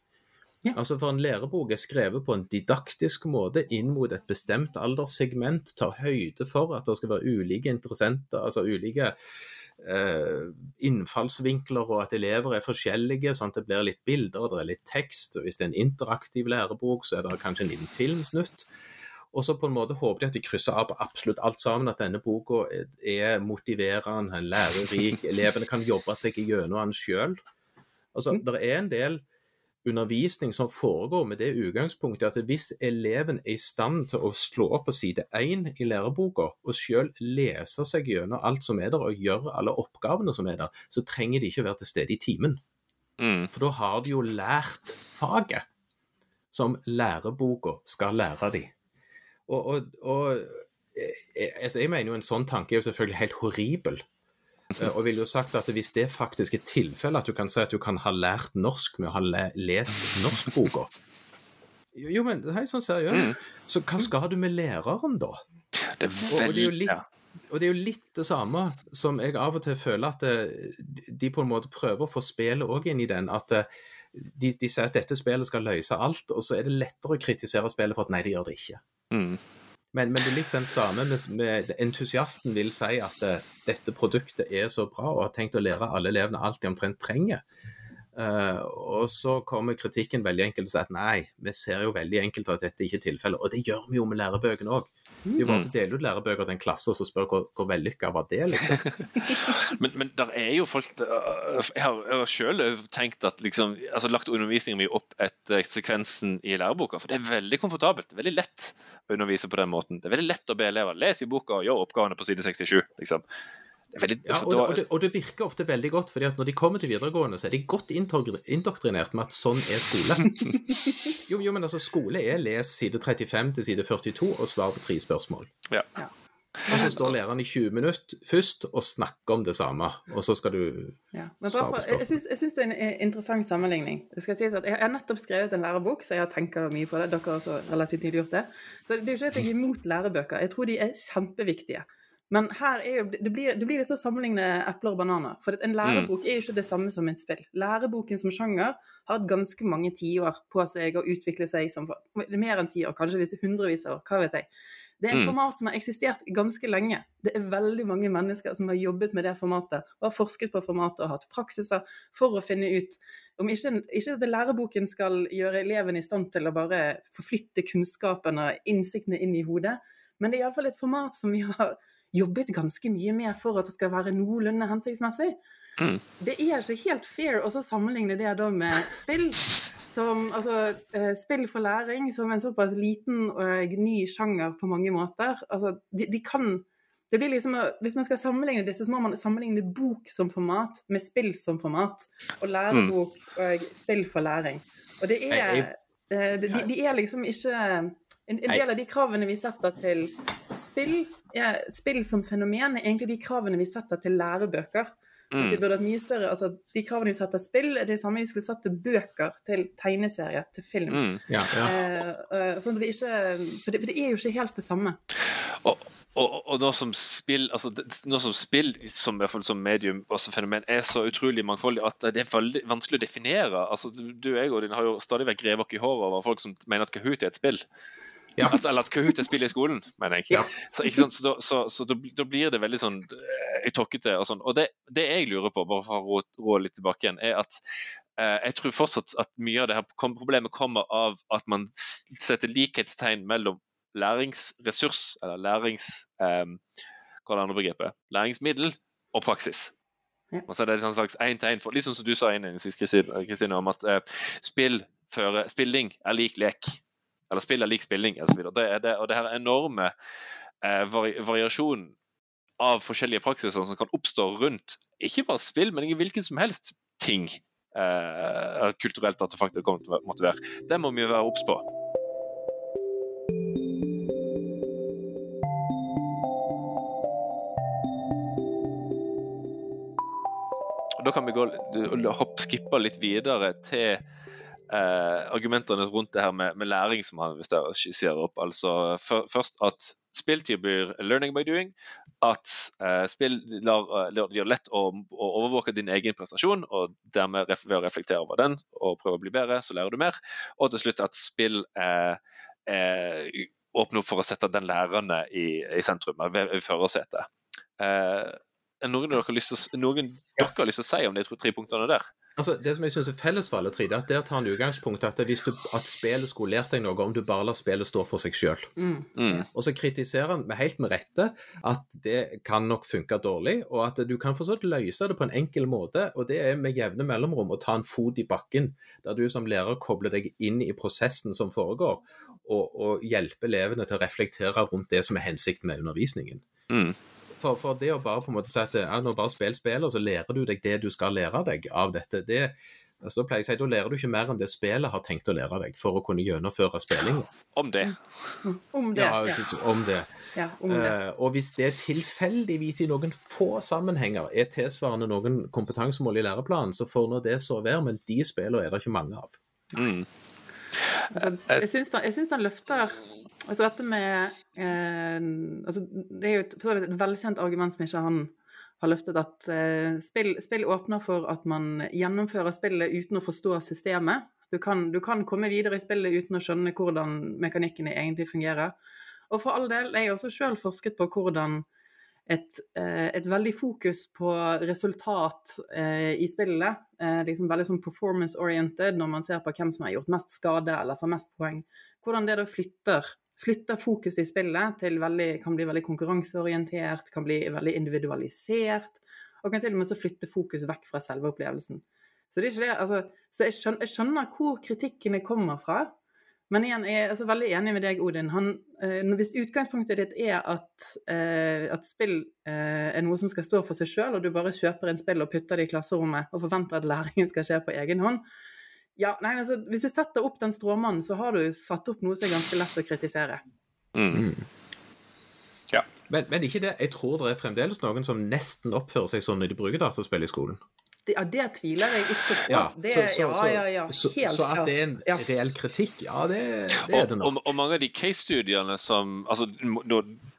Ja. Altså For en lærebok er skrevet på en didaktisk måte inn mot et bestemt alderssegment, tar høyde for at det skal være ulike interessenter, altså ulike innfallsvinkler, og at elever er forskjellige, sånn at det blir litt bilder, og det er litt tekst. og Hvis det er en interaktiv lærebok, så er det kanskje en liten filmsnutt. Og så på en måte håper de at de krysser av på absolutt alt sammen, at denne boka er- er motiverende, er lærerik, elevene kan jobbe seg gjennom den sjøl. Altså, Mm. det er en del undervisning som foregår med det utgangspunktet at hvis eleven er i stand til å slå opp på side 1 i læreboka og selv lese seg gjennom alt som er der og gjøre alle oppgavene som er der, så trenger de ikke være til stede i timen. Mm. For da har de jo lært faget som læreboka skal lære de. Og, og, og eh, altså jeg mener jo en sånn tanke er jo selvfølgelig helt horribel. Eh, Og ville jo sagt at hvis det faktisk er tilfellet, at du kan si at du kan ha lært norsk med å ha le lest norskboka Jo, men hei, sånn seriøst. Mm. Så hva skal du med læreren, da? Det er veldig Og det er jo litt det samme som jeg av og til føler at eh, de på en måte prøver å få spillet òg inn i den. At eh, de, de sier at dette spillet skal løse alt, og så er det lettere å kritisere spillet for at nei, det gjør det ikke. Mm. Men, men det er litt den samme med, med entusiasten vil si at eh, dette produktet er så bra og har tenkt å lære alle elevene alt de omtrent trenger. Eh, og så kommer kritikken veldig enkelt og sier at nei, vi ser jo veldig enkelt at dette ikke er tilfellet. Og det gjør vi jo med lærebøkene òg. jo bare Mm. å dele ut lærebøker til en klasse og så spør hvor, hvor vellykka var det, liksom. Men, men der er jo folk øh, Jeg har, jeg har selv tenkt at liksom, altså lagt undervisningen min opp etter sekvensen i læreboka. For det er veldig komfortabelt. Det er veldig lett å undervise på den måten. Det er veldig lett å be elever lese i boka og gjøre oppgavene på side 67. liksom. Veldig, Ja, og, det, da- og, det, og det virker ofte veldig godt, fordi at når de kommer til videregående, så er de godt indoktrinert med at sånn er skole. Jo, jo, men altså, skole er les side 35 til side 42 og svar på tre spørsmål. Ja. Ja. Og så står læreren i 20 minutter først og snakker om det samme, og så skal du Ja. Men Svar bare på for, jeg, syns jeg syns det er en eh, interessant sammenligning. Det skal sies at Jeg har nettopp skrevet en lærebok, så jeg tenker mye på det. Dere har også relativt nylig gjort det. Så det er jo ikke at jeg er imot lærebøker. Jeg tror de er kjempeviktige. Men her er jo, det blir, det blir litt å sammenligne epler og bananer. For en lærebok er jo ikke det samme som et spill. Læreboken som sjanger har hatt ganske mange tiår på seg å utvikle seg som Mer enn ti år, kanskje hvis det er hundrevis av år. Hva vet jeg. Det er en Mm. format som har eksistert ganske lenge. Det er veldig mange mennesker som har jobbet med det formatet, og har forsket på formatet og hatt praksiser for å finne ut om ikke, ikke at læreboken skal gjøre eleven i stand til å bare forflytte kunnskapen og innsiktene inn i hodet, men det er iallfall et format som vi har jobbet ganske mye med for at det skal være noenlunde hensiktsmessig. Mm. Det er ikke helt fair å så sammenligne det da med spill. Som, altså, eh, spill for læring som en såpass liten og ny sjanger på mange måter. Altså, de, de kan det blir liksom, Hvis man skal sammenligne disse, så må man sammenligne bok som format med spill som format. Og lærebok og spill for læring. Og det er eh, de, de er liksom ikke En, en del av de kravene vi setter til spill, er, spill som fenomen, er egentlig de kravene vi setter til lærebøker. Mm. Vi burde hatt mye større, altså De kravene vi setter til spill, er det samme vi skulle satt til bøker, til tegneserier, til film. Mm. Ja, ja. Eh, eh, sånn at vi ikke, for det, for det er jo ikke helt det samme. Og, og, og noe som spill altså noe som spill som, i hvert fall som medium og som fenomen er så utrolig mangfoldig at det er veldig vanskelig å definere. altså Du, du og jeg Odin, har jo stadig vekk revet oss i håret over folk som mener at Kahoot er et spill. Ja. At, eller at Kahoot er spill i skolen, mener jeg. Ja. Så, sant? så, da, så, så da, da blir det veldig sånn eh, tåkete og sånn. Og det, det jeg lurer på, bare for å rå, litt tilbake igjen, er at eh, jeg tror fortsatt at mye av det her problemet kommer av at man setter likhetstegn mellom læringsressurs, eller lærings... Um, hva er det andre begrepet? Læringsmiddel og praksis. Ja. Og så er det en slags én-til-én for Litt sånn som du sa innledningsvis, Kristine, om at eh, spill føre, spilling er lik lek. Eller spill er lik spilling, osv. Det, er det, og det her enorme eh, vari variasjonen av forskjellige praksiser som kan oppstå rundt ikke bare spill, men hvilken som helst ting. Eh, kulturelt artefakt det kommer til å måtte være. Det må vi jo være obs på. Da kan vi gå, hopp, skippe litt videre til eh, argumentene rundt det her med, med læring, som han skisserer opp. Altså først at spill tilbyr learning by doing. At eh, spill lar, eh, gjør det lett å, å, overvåke din egen prestasjon, og dermed ref, ved å reflektere over den og prøve å bli bedre, så lærer du mer. Og til slutt at spill eh, eh, åpner opp for å sette den lærende i, i sentrum, ved, ved førersetet. Eh, noen av dere lyst til å si om de tre punktene der? Altså, det som jeg synes er felles for alle tre, er at der tar han utgangspunkt at hvis du, at spillet skulle lært deg noe om du bare lar spillet stå for seg sjøl. Mm. Mm. Og så kritiserer han med helt med rette at det kan nok funke dårlig, og at du kan for så vidt løse det på en enkel måte, og det er med jevne mellomrom å ta en fot i bakken, der du som lærer kobler deg inn i prosessen som foregår, og, og hjelper elevene til å reflektere rundt det som er hensikten med undervisningen. Mm. For, for det å bare på en måte si at ja, nå bare spill spillet, og så lærer du deg det du skal lære deg av dette, det altså, da pleier jeg å si, da lærer du ikke mer enn det spillet har tenkt å lære deg for å kunne gjennomføre spillingen Om det. Om det. Ja, Ja, om det. ja, om det. Uh, og hvis det tilfeldigvis i noen få sammenhenger er tilsvarende noen kompetansemål i læreplanen, så får nå det så være, men de spillene er det ikke mange av. Mm. Altså, jeg syns jeg syns han løfter altså dette med eh, altså, Det er jo et, et velkjent argument som ikke han har løftet, at eh, spill, spill åpner for at man gjennomfører spillet uten å forstå systemet. Du kan, du kan komme videre i spillet uten å skjønne hvordan mekanikkene egentlig fungerer. Og for all del, jeg har også sjøl forsket på hvordan et, eh, et veldig fokus på resultat eh, i spillet, eh, liksom veldig sånn performance-oriented når man ser på hvem som har gjort mest skade eller får mest poeng, hvordan det da flytter, flytter fokuset i spillet til veldig, kan bli veldig konkurranseorientert, kan bli veldig individualisert, og kan til og med så flytte fokus vekk fra selve opplevelsen. Så, det er ikke det, altså, så jeg, skjønner, jeg skjønner hvor kritikkene kommer fra, men igjen, jeg er altså veldig enig med deg, Odin. Han, eh, hvis utgangspunktet ditt er at, eh, at spill eh, er noe som skal stå for seg sjøl, og du bare kjøper en spill og putter det i klasserommet og forventer at læringen skal skje på egen hånd ja, nei, altså, Hvis du setter opp den stråmannen, så har du satt opp noe som er ganske lett å kritisere. Mm. Men, men ikke det, jeg tror det er fremdeles noen som nesten oppfører seg sånn når de bruker dataspill i skolen. Det, ja, det tviler jeg ikke på. Ja, det, så, så, ja, ja, ja. så, Helt så at det er en ja. reell kritikk, ja, det, det er det nok. og, og mange av de case-studiene som altså,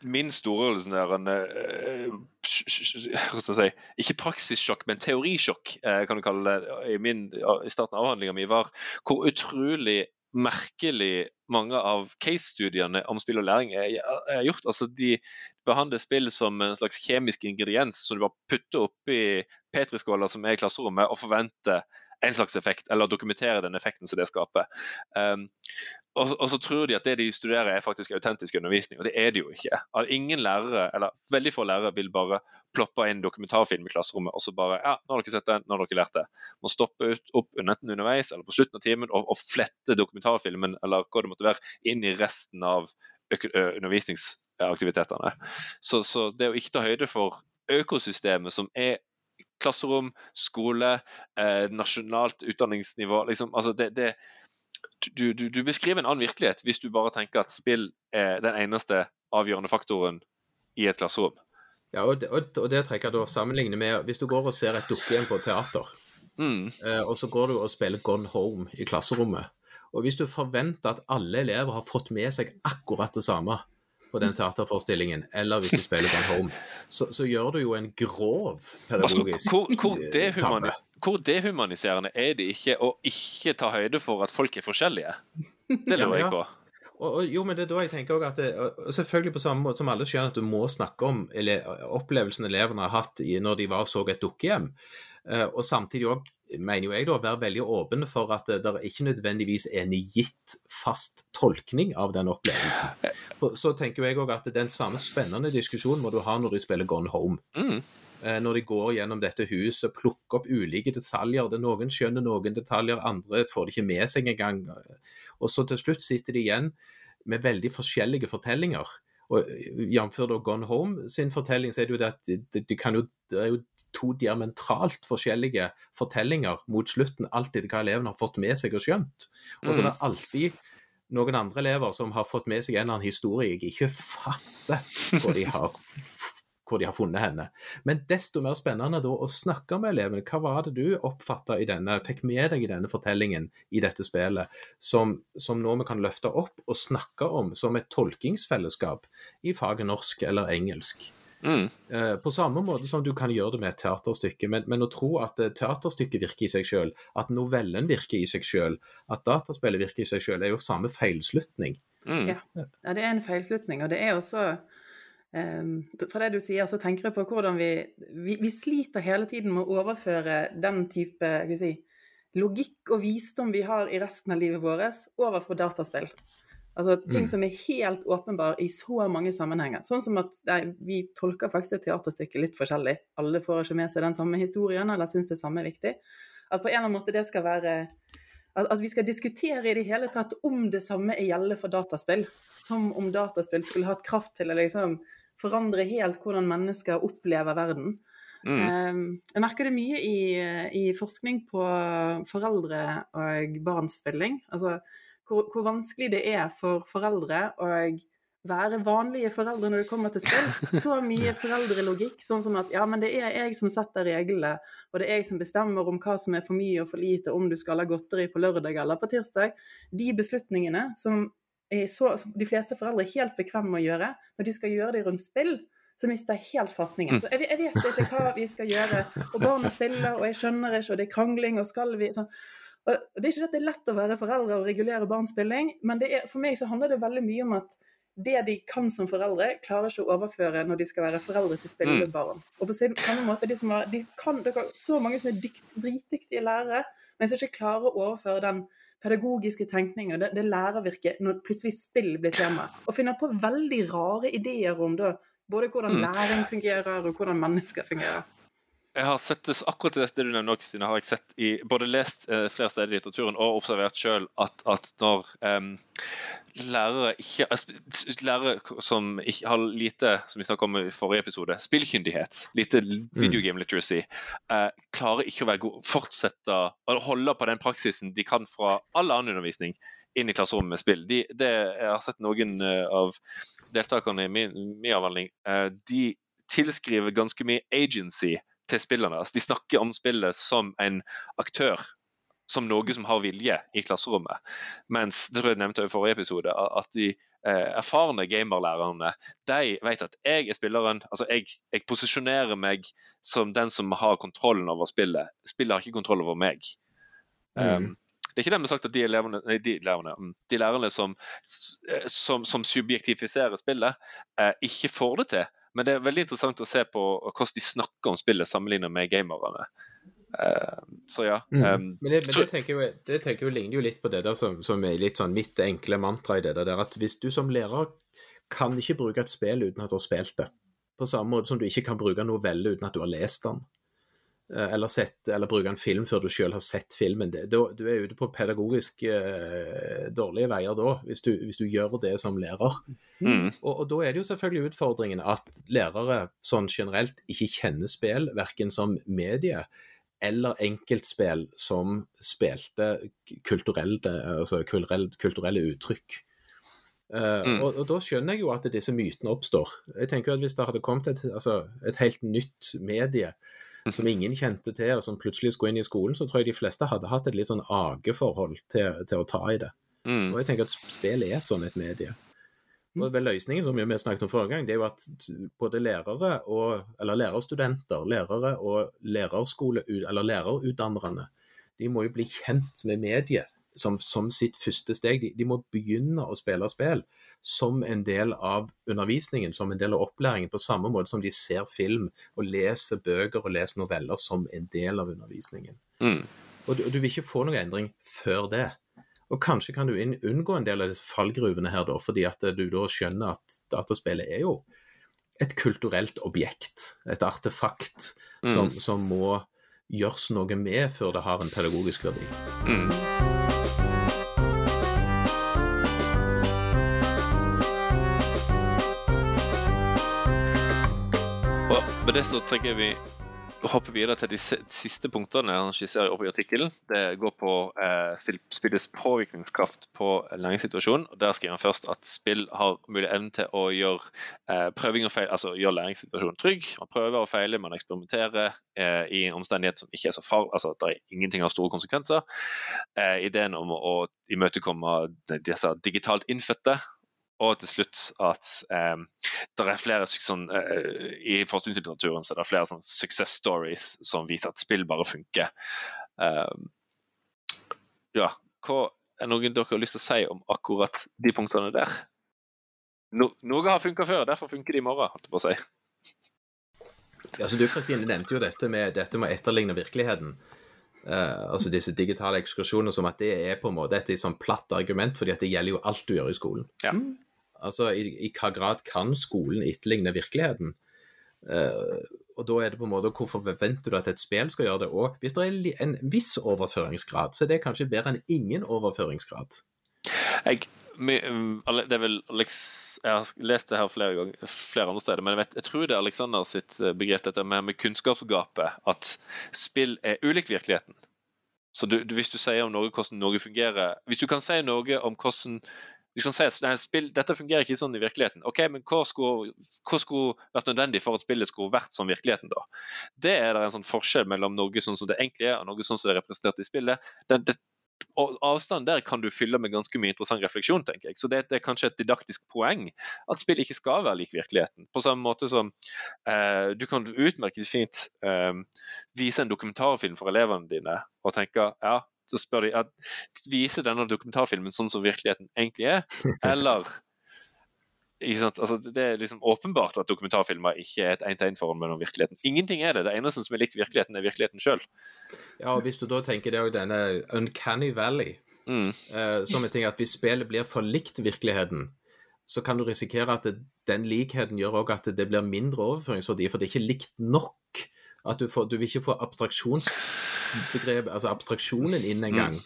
Min store sånn der, en, eh, hva skal jeg si, Ikke praksissjokk, men teorisjokk, eh, kan du kalle det, i, min, i starten av avhandlinga mi, var hvor utrolig merkelig mange av case-studiene om spill og læring er, er gjort. Altså, de behandler spill som en slags kjemisk ingrediens som du bare putter oppi petriskåler som er i klasserommet, og forvente en slags effekt, eller dokumentere den effekten som det skaper. Um, og, og så tror de at det de studerer er faktisk autentisk undervisning, og det er det jo ikke. At ingen lærere, eller veldig få lærere vil bare ploppe inn dokumentarfilm i klasserommet og så bare ja, nå har dere sett den, nå har dere lært det. Må stoppe ut, opp enten underveis eller på slutten av timen og, og flette dokumentarfilmen eller hva det måtte være, inn i resten av undervisningsaktivitetene. Så, så det å ikke ta høyde for økosystemet som er klasserom, skole, eh, nasjonalt utdanningsnivå liksom, altså det, det, du, du, du beskriver en annen virkelighet hvis du bare tenker at spill er den eneste avgjørende faktoren i et klasserom. Ja, og det, og, og det trekker jeg da sammenlignet med hvis du går og ser et dukkehjem på teater, Mm. eh, og så går du og spiller Gone Home i klasserommet. Og hvis du forventer at alle elever har fått med seg akkurat det samme på den teaterforestillingen, eller hvis de spiller på en Home, så, så gjør du jo en grov Altså, pedagogisk hvor, hvor, eh, tabbe. hvor dehumaniserende er det ikke å ikke ta høyde for at folk er forskjellige? Det lurer Ja, jeg på. Og, og, jo, men det er da jeg tenker også at det, og Selvfølgelig på samme måte som alle skjønner at du må snakke om ele, opplevelsen elevene har hatt i, når de var og så et dukkehjem. uh, og samtidig òg, mener jo jeg, da, være veldig åpen for at det, der ikke nødvendigvis er en gitt fast tolkning av den opplevelsen. Så tenker jeg òg at den samme spennende diskusjonen må du ha når de spiller Gone Home. Mm. Eh, Når de går gjennom dette huset, plukker opp ulike detaljer. Det er Noen skjønner noen detaljer, andre får det ikke med seg engang. Og så til slutt sitter de igjen med veldig forskjellige fortellinger. Og Jf. Gone Home sin fortelling, så er det jo det at det, kan jo, det er jo to diametralt forskjellige fortellinger mot slutten, alltid hva elevene har fått med seg og skjønt. Og så er det alltid noen andre elever som har fått med seg en eller annen historie jeg ikke fatter hva de har, hvor de har funnet henne. Men desto mer spennende da å snakke med elevene. Hva var det du oppfatta i denne, fikk med deg i denne fortellingen i dette spillet, som, som nå vi kan løfte opp og snakke om som et tolkingsfellesskap i faget norsk eller engelsk? Mm. Eh, på samme måte som du kan gjøre det med et teaterstykke, men, men å tro at eh, teaterstykket virker i seg selv, at novellen virker i seg selv, at dataspillet virker i seg selv, er jo samme feilslutning. Mm. Ja. Ja, det er en feilslutning, og det er også Fra det du sier, så tenker jeg på hvordan vi, vi Vi sliter hele tiden med å overføre den type si, logikk og visdom vi har i resten av livet vårt, over på dataspill. Altså ting Mm. som er helt åpenbar i så mange sammenhenger. Sånn som at nei, vi tolker faktisk et teaterstykke litt forskjellig. Alle får ikke med seg den samme historien, eller syns det samme er viktig. At på en eller annen måte det skal være at, at vi skal diskutere i det hele tatt om det samme er gjelder for dataspill. Som om dataspill skulle hatt kraft til å liksom forandre helt hvordan mennesker opplever verden. Mm. Um, jeg merker det mye i, i forskning på foreldre og barns spilling. Altså hvor, hvor vanskelig det er for foreldre å være vanlige foreldre når det kommer til spill. Så mye foreldrelogikk, sånn som at ja, men det er jeg som setter reglene, og det er jeg som bestemmer om hva som er for mye og for lite, om du skal ha godteri på lørdag eller på tirsdag. De beslutningene som, så, som de fleste foreldre er helt bekvemme med å gjøre, når de skal gjøre det rundt spill, så mister jeg helt fatningen. Så jeg, jeg vet ikke hva vi skal gjøre, og barna spiller, og jeg skjønner ikke, og det er krangling, og skal vi sånn. Og Det er ikke at det er lett å være foreldre og regulere barns spilling, men det er, for meg så handler det veldig mye om at det de kan som foreldre, klarer ikke å overføre når de skal være foreldre til spillende barn. Og på samme måte, de som har, de kan, det er så mange som er dykt, dritdyktige lærere, men som ikke klarer å overføre den pedagogiske tenkninger, det, det lærervirket, når plutselig spill blir tema. Og finner på veldig rare ideer om da, både hvordan læring fungerer, og hvordan mennesker fungerer. Jeg har sett det, akkurat det du nevner, Kristine, har jeg sett i, både lest eh, flere steder i litteraturen og observert selv at, at når um, lærere ikke eh, Lærere som ikke har lite, som vi snakket om i forrige episode, spillkyndighet, lite videogame literacy, eh, klarer ikke å være god, fortsette å holde på den praksisen de kan fra all annen undervisning inn i klasserommet med spill. De, det, jeg har sett noen eh, av deltakerne i min, min avhandling. eh, de tilskriver ganske mye agency til spillerne. Altså, de snakker om spillet som en aktør, som noe som har vilje i klasserommet. Mens det tror jeg nevnte i forrige episode, at de eh, erfarne gamerlærerne de vet at jeg er spilleren. altså jeg, jeg posisjonerer meg som den som har kontrollen over spillet. Spillet har ikke kontroll over meg. Mm. Um, det er ikke dermed sagt at de, elevene, nei, de, elevene, mm, de lærerne som, som, som subjektifiserer spillet, eh, ikke får det til. Men det er veldig interessant å se på hvordan de snakker om spillet sammenlignet med gamerne. Uh, så ja. Mm. Um, men det, men det, tenker jeg, jo- det tenker jeg jo ligner jo litt på det der som, som er litt sånn mitt enkle mantra i det der, at hvis du som lærer kan ikke bruke et spill uten at du har spilt det, på samme måte som du ikke kan bruke en novelle uten at du har lest den, eh, eller, sett, eller bruke en film før du selv har sett filmen, det, du, du er ute på pedagogisk eh, dårlige veier da, hvis du, hvis du gjør det som lærer. mm, Og, og da er det jo selvfølgelig utfordringen at lærere sånn generelt ikke kjenner spill, verken som medie eller enkeltspill som spilte kulturelle, altså kulturelle, kulturelle uttrykk. Eh, Mm. og, og da skjønner jeg jo at disse mytene oppstår. Jeg tenker at Hvis det hadde kommet et, altså, et helt nytt medie som ingen kjente til, og som plutselig skulle inn i skolen, så tror jeg de fleste hadde hatt et litt sånn ageforhold til, til å ta i det. mm, Og jeg tenker at spill er et sånn et medie. Og vel Løsningen som vi snakket om forrige gang, det er jo at både lærere og, eller lærerstudenter, lærere og lærerskole, eller lærerutdannerne, de må jo bli kjent med mediet som, som sitt første steg. De, de må begynne å spille spill som en del av undervisningen, som en del av opplæringen, på samme måte som de ser film og leser bøker og leser noveller som en del av undervisningen. mm. Og du, du vil ikke få noen endring før det. Og kanskje kan du unngå en del av disse fallgruvene her, da, fordi at du da skjønner at dataspillet er jo et kulturelt objekt, et artefakt, som, som må gjøres noe med før det har en pedagogisk verdi. Mm. Det så trenger vi å hoppe videre til de siste punktene han skisserer opp i artikkelen. Det går på eh, spill, spillets påvirkningskraft på læringssituasjonen. og Der skriver han først at spill har mulig evne til å gjøre eh, prøving og feil, altså gjøre læringssituasjonen trygg. Man prøver og feiler, man eksperimenterer eh, i en omstendighet som ikke er så farlig, altså at det er ingenting har store konsekvenser. Eh, ideen om å, å imøtekomme disse digitalt innfødte og til slutt at um, det er flere sånn, uh, I forskningslitteraturen så er det flere sånn success stories som viser at spill bare funker. Um, ja, hva er noen dere har lyst til å si om akkurat de punktene der? No, noe har funka før, derfor funker det i morgen, holdt jeg på å si. Altså, du Kristine, nevnte jo dette med, dette med å etterligne virkeligheten. Uh, altså disse digitale ekskursjonene som at det er på en måte et sånn platt argument, fordi at det gjelder jo alt du gjør i skolen. Ja. Altså i, i hva grad kan skolen etterligne virkeligheten? Uh, og da er det på en måte hvorfor forventer du at et spill skal gjøre det? Og hvis det er en viss overføringsgrad, så er det kanskje bedre enn ingen overføringsgrad. Jeg, det er vel Alex, Jeg har lest det her flere, ganger, flere andre steder, men jeg, vet, jeg tror det er Alexander sitt eh, begrep dette med, med kunnskapsgapet. At spill er ulikt virkeligheten. Så du, du, hvis du sier om noe, hvordan noe fungerer Hvis du kan si noe om hvordan du kan si at spill, dette fungerer ikke sånn i virkeligheten. Ok, men hva skulle, hva skulle vært nødvendig for at spillet skulle vært som virkeligheten, da? Det er det en sånn forskjell mellom noe sånn som det egentlig er, og noe sånn som det er representert i spillet. Det, det, og avstanden der kan du fylle med ganske mye interessant refleksjon, tenker jeg. Så det, det er kanskje et didaktisk poeng at spill ikke skal være lik virkeligheten. På samme måte som eh, du kan utmerket fint eh, vise en dokumentarfilm for elevene dine og tenke ja, så spør de at viser denne dokumentarfilmen sånn som virkeligheten egentlig er, eller ikke sant? Altså, det er liksom åpenbart at dokumentarfilmer ikke er et én-til-én-forhold mellom virkeligheten. Ingenting er det. Det eneste som er likt virkeligheten, er virkeligheten sjøl. Ja, og hvis du da tenker det er denne Uncanny Valley, Mm. eh, som en ting at hvis spillet blir for likt virkeligheten, så kan du risikere at det, den likheten gjør òg at det blir mindre overføringsverdi, for det er ikke likt nok. At du, får, du vil ikke få abstraksjonsbegrepet, altså abstraksjonen inn engang.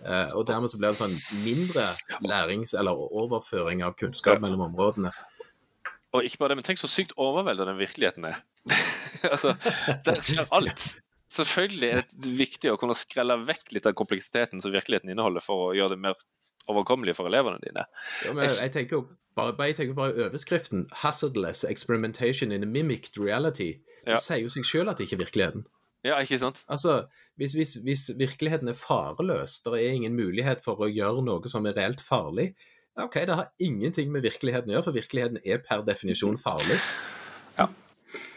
Uh, og dermed så blir det sånn mindre lærings- eller overføring av kunnskap mellom områdene. Og ikke bare det, men tenk så sykt overveldet den virkeligheten er. altså, Der skjer alt. Selvfølgelig er det viktig å kunne skrelle vekk litt av kompleksiteten som virkeligheten inneholder, for å gjøre det mer overkommelig for elevene dine. Ja, men jeg tenker jo bare, bare, jeg tenker bare overskriften 'Hazardless experimentation in a mimicked reality'. Ja. Det sier jo seg selv at det ikke er virkeligheten. Ja, ikke sant? Altså, hvis, hvis, hvis virkeligheten er fareløs, det er ingen mulighet for å gjøre noe som er reelt farlig, OK, det har ingenting med virkeligheten å gjøre, for virkeligheten er per definisjon farlig. Ja.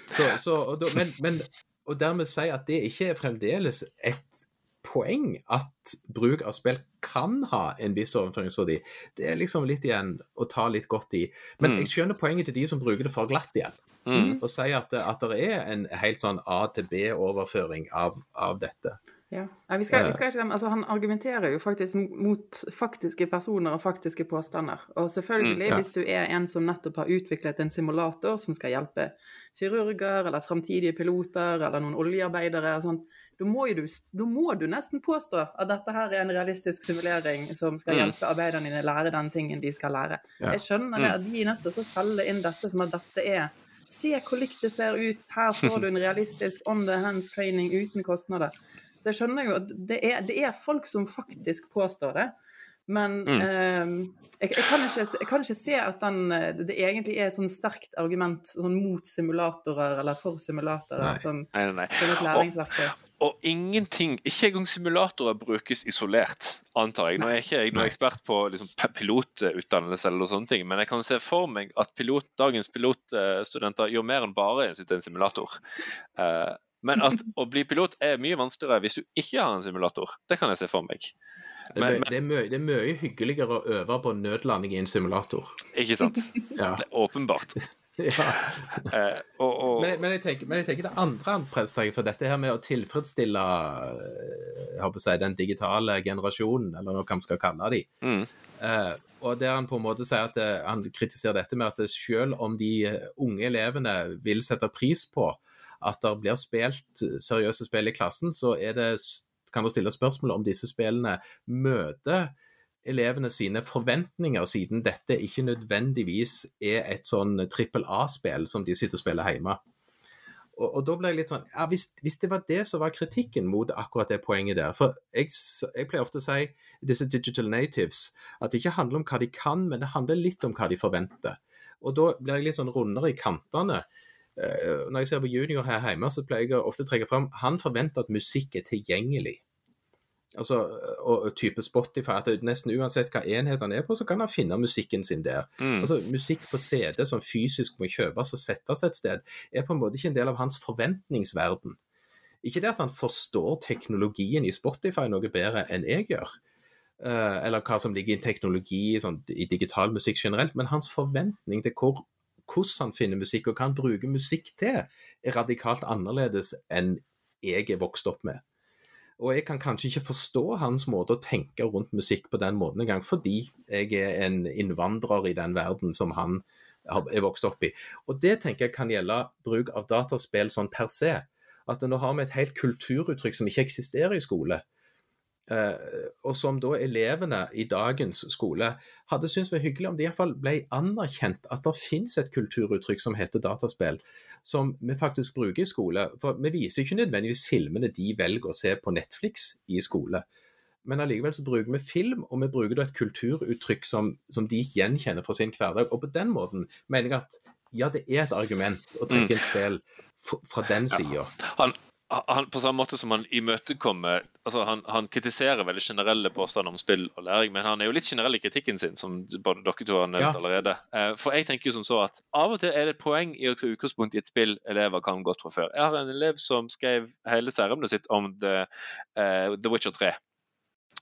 Så, så, og da, men, men og dermed si at det ikke er fremdeles et poeng at bruk av spill kan ha en viss overføringsverdi, det er liksom litt igjen å ta litt godt i. Men Mm. jeg skjønner poenget til de som bruker det for glatt igjen Mm. og sier at, det- at det er en helt sånn A til B-overføring av, av dette. Ja. Nei, vi, skal, Eh. vi skal ikke altså Han argumenterer jo faktisk mot faktiske personer og faktiske påstander. Og selvfølgelig, Mm, ja. hvis du er en som nettopp har utviklet en simulator som skal hjelpe kirurger eller fremtidige piloter eller noen oljearbeidere og sånn, da må, du, da må du nesten påstå at dette her er en realistisk simulering som skal Mm. hjelpe arbeiderne dine lære den tingen de skal lære. Ja. Jeg skjønner det, at de er nødt til å selge inn dette som at dette er Se hvor likt det ser ut. Her får du en realistisk on the hands training uten kostnader. Så jeg skjønner jo at det er, det er folk som faktisk påstår det. Men Mm. eh, jeg, jeg, kan ikke, jeg kan ikke se at den, det egentlig er et sånn sterkt argument sånn mot simulatorer eller for simulatorer Nei. som, Nei, nei, nei. som et læringsverktøy. Og ingenting, ikke engang simulatorer brukes isolert, antar jeg. Nå er ikke jeg noen ekspert på liksom, pilotutdannelse eller sånne ting, men jeg kan se for meg at pilot, dagens pilotstudenter gjør mer enn bare sitte i en simulator. Eh, men at å bli pilot er mye vanskeligere hvis du ikke har en simulator. Det kan jeg se for meg. Det er, Men- det, mye, det er mye hyggeligere å øve på nødlanding i en simulator. Ikke sant? Ja. Det er åpenbart. ja. Eh, og, og, Men, men, jeg tenker, men jeg tenker det andre han presenterer for dette her med å tilfredsstille eh, jeg håper å si, den digitale generasjonen, eller hva man skal kalle de. mm, Eh, og der han på en måte sier at eh, han kritiserer dette med at det selv om de eh, unge elevene vil sette pris på at det blir spilt eh, seriøse spill i klassen, så det, kan det stille spørsmål om disse spillene møter elevene sine forventninger, siden dette ikke nødvendigvis er et sånn trippel A-spill som de sitter og spiller hjemme. Og, og da ble jeg litt sånn ja, hvis, hvis det var det som var kritikken mot akkurat det poenget der For jeg, jeg pleier ofte å si disse digital natives at det ikke handler om hva de kan, men det handler litt om hva de forventer. Og da blir jeg litt sånn rundere i kantene. Eh, Når jeg ser på junior her hjemme, så pleier jeg ofte å trekke fram han forventer at musikk er tilgjengelig. Altså, og, type Spotify, at nesten uansett hva enhet han er på, så kan han finne musikken sin der. Mm. Altså, Musikk på CD som fysisk må kjøpes og settes et sted, er på en måte ikke en del av hans forventningsverden. Ikke det at han forstår teknologien i Spotify noe bedre enn jeg gjør, eller hva som ligger i teknologi sånn, i digital musikk generelt, men hans forventning til hvor, hvordan han finner musikk og hva han bruker musikk til, er radikalt annerledes enn jeg er vokst opp med. Og jeg kan kanskje ikke forstå hans måte å tenke rundt musikk på den måten engang, fordi jeg er en innvandrer i den verden som han er vokst opp i. Og det tenker jeg kan gjelde bruk av dataspill sånn per se. At nå har vi et helt kulturuttrykk som ikke eksisterer i skole. Eh, og som da elevene i dagens skole hadde syntes var hyggelig om det iallfall ble anerkjent at det finnes et kulturuttrykk som heter dataspill, som vi faktisk bruker i skole. For vi viser ikke nødvendigvis filmene de velger å se på Netflix i skole. Men allikevel så bruker vi film, og vi bruker da et kulturuttrykk som, som de gjenkjenner fra sin hverdag. Og på den måten mener jeg at ja, det er et argument å trekke inn spill fra, den sida. han, han, på samme måte som han imøtekommer altså han, han kritiserer veldig generelle påstander om spill og læring, men han er jo litt generell i kritikken sin, som både dere to har nevnt Ja. allerede. Eh, For jeg tenker jo som så at av og til er det et poeng i også utgangspunkt i et spill elever kan godt fra før. Jeg har en elev som skrev hele særemnet sitt om The, uh, The Witcher 3.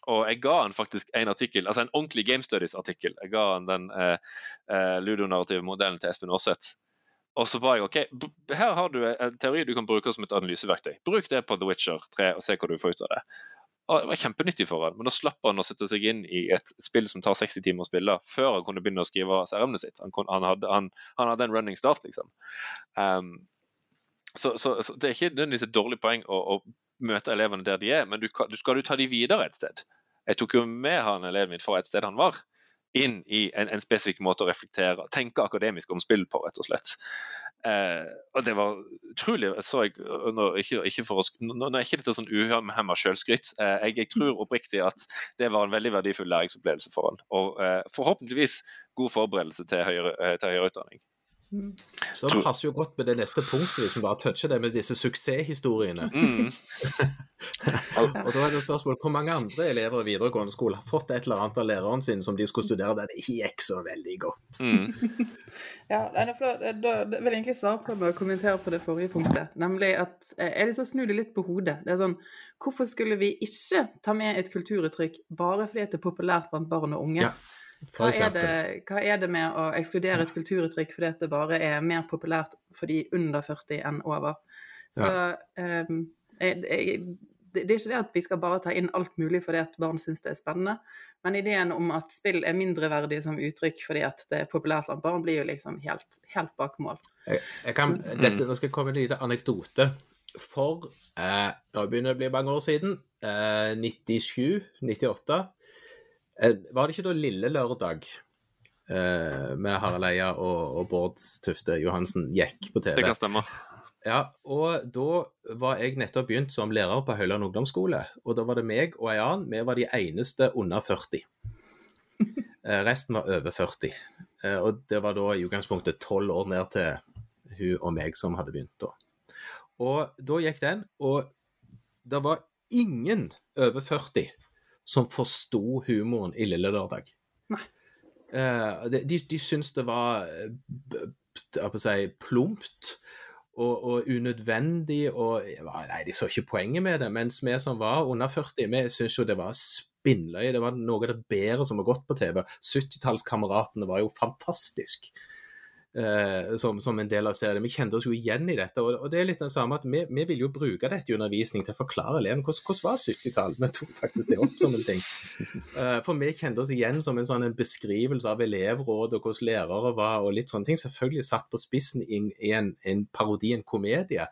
Og jeg ga han faktisk en artikkel, altså en ordentlig Game Studies-artikkel. Jeg ga han den uh, uh, ludonarrative modellen til Espen Aarseth. Og så var jeg OK, her har du en teori du kan bruke som et analyseverktøy. Bruk det på The Witcher 3 og se hva du får ut av det. Og Det var kjempenyttig for han, men da slapp han å sette seg inn i et spill som tar 60 timer å spille, før han kunne begynne å skrive særemnet sitt. Han, kunne, han, hadde, han, han hadde en running start, liksom. Um, så, så, så det er ikke nødvendigvis et dårlig poeng å, å møte elevene der de er, men du, du skal du ta de videre et sted. Jeg tok jo med han eleven min fra et sted han var, inn i en, en spesifikk måte å reflektere, tenke akademisk om spill på, rett og slett. Eh, og det var utrolig så jeg, og nå, ikke, ikke for å, nå, nå er ikke dette sånn uhemma sjølskryt. Eh, jeg, jeg tror oppriktig at det var en veldig verdifull læringsopplevelse for han. Og eh, forhåpentligvis god forberedelse til høyere, eh, til høyere utdanning. Så det passer jo godt med det neste punktet, hvis vi bare toucher det med disse suksesshistoriene. Mm. Og da er det spørsmålet hvor mange andre elever i videregående skole har fått et eller annet av læreren sin som de skulle studere der det ikke gikk så veldig godt. Mm. Ja. Da da vil jeg egentlig svare på med å kommentere på det forrige punktet. Nemlig at eh, jeg liksom lyst til å snu det litt på hodet. Det er sånn, Hvorfor skulle vi ikke ta med et kulturuttrykk bare fordi det er populært blant barn og unge? Ja, Hva er, det, hva er det med å ekskludere et kulturuttrykk fordi det bare er mer populært for de under 40 enn over? Så ehm, jeg, jeg, det, er ikke det at vi skal bare ta inn alt mulig fordi at barn syns det er spennende, men ideen om at spill er mindreverdig som uttrykk fordi at det er populært blant barn, blir jo liksom helt, helt bak mål. Jeg, jeg kan, dette, nå skal jeg komme med en liten anekdote. For eh, nå begynner det å bli mange år siden, eh, 97-98, eh, var det ikke da lille lørdag eh, med Harald Eia og, og Bård Tufte Johansen gikk på TV? Det kan stemme. Ja, og da var jeg nettopp begynt som lærer på Høyland ungdomsskole. Og da var det meg og ei annen. Vi var de eneste under 40. Eh, Resten var over 40. Eh, Og det var da i utgangspunktet tolv år ned til hun og meg som hadde begynt da. Og da gikk den, og det var ingen over 40 som forsto humoren i Lille Lørdag. Nei. Eh, de, de, de syntes det var eh, si, plumpt og, og unødvendig. og Nei, de så ikke poenget med det. Mens vi som var under 40, vi syntes jo det var spinnløye. Det var noe av det bedre som har gått på TV. 70-tallskameratene var jo fantastisk. Eh, som, som en del av serien. Vi kjente oss jo igjen i dette. Og, og det er litt den samme at vi, vi vil jo bruke dette i undervisning til å forklare elevene hvordan, hvordan var 70-tallet. Vi tok faktisk det opp som en ting. Eh, for vi kjente oss igjen som en sånn en beskrivelse av elevråd og hvordan lærere var, og litt sånne ting. Selvfølgelig satt på spissen i, en- en, parodi, en komedie.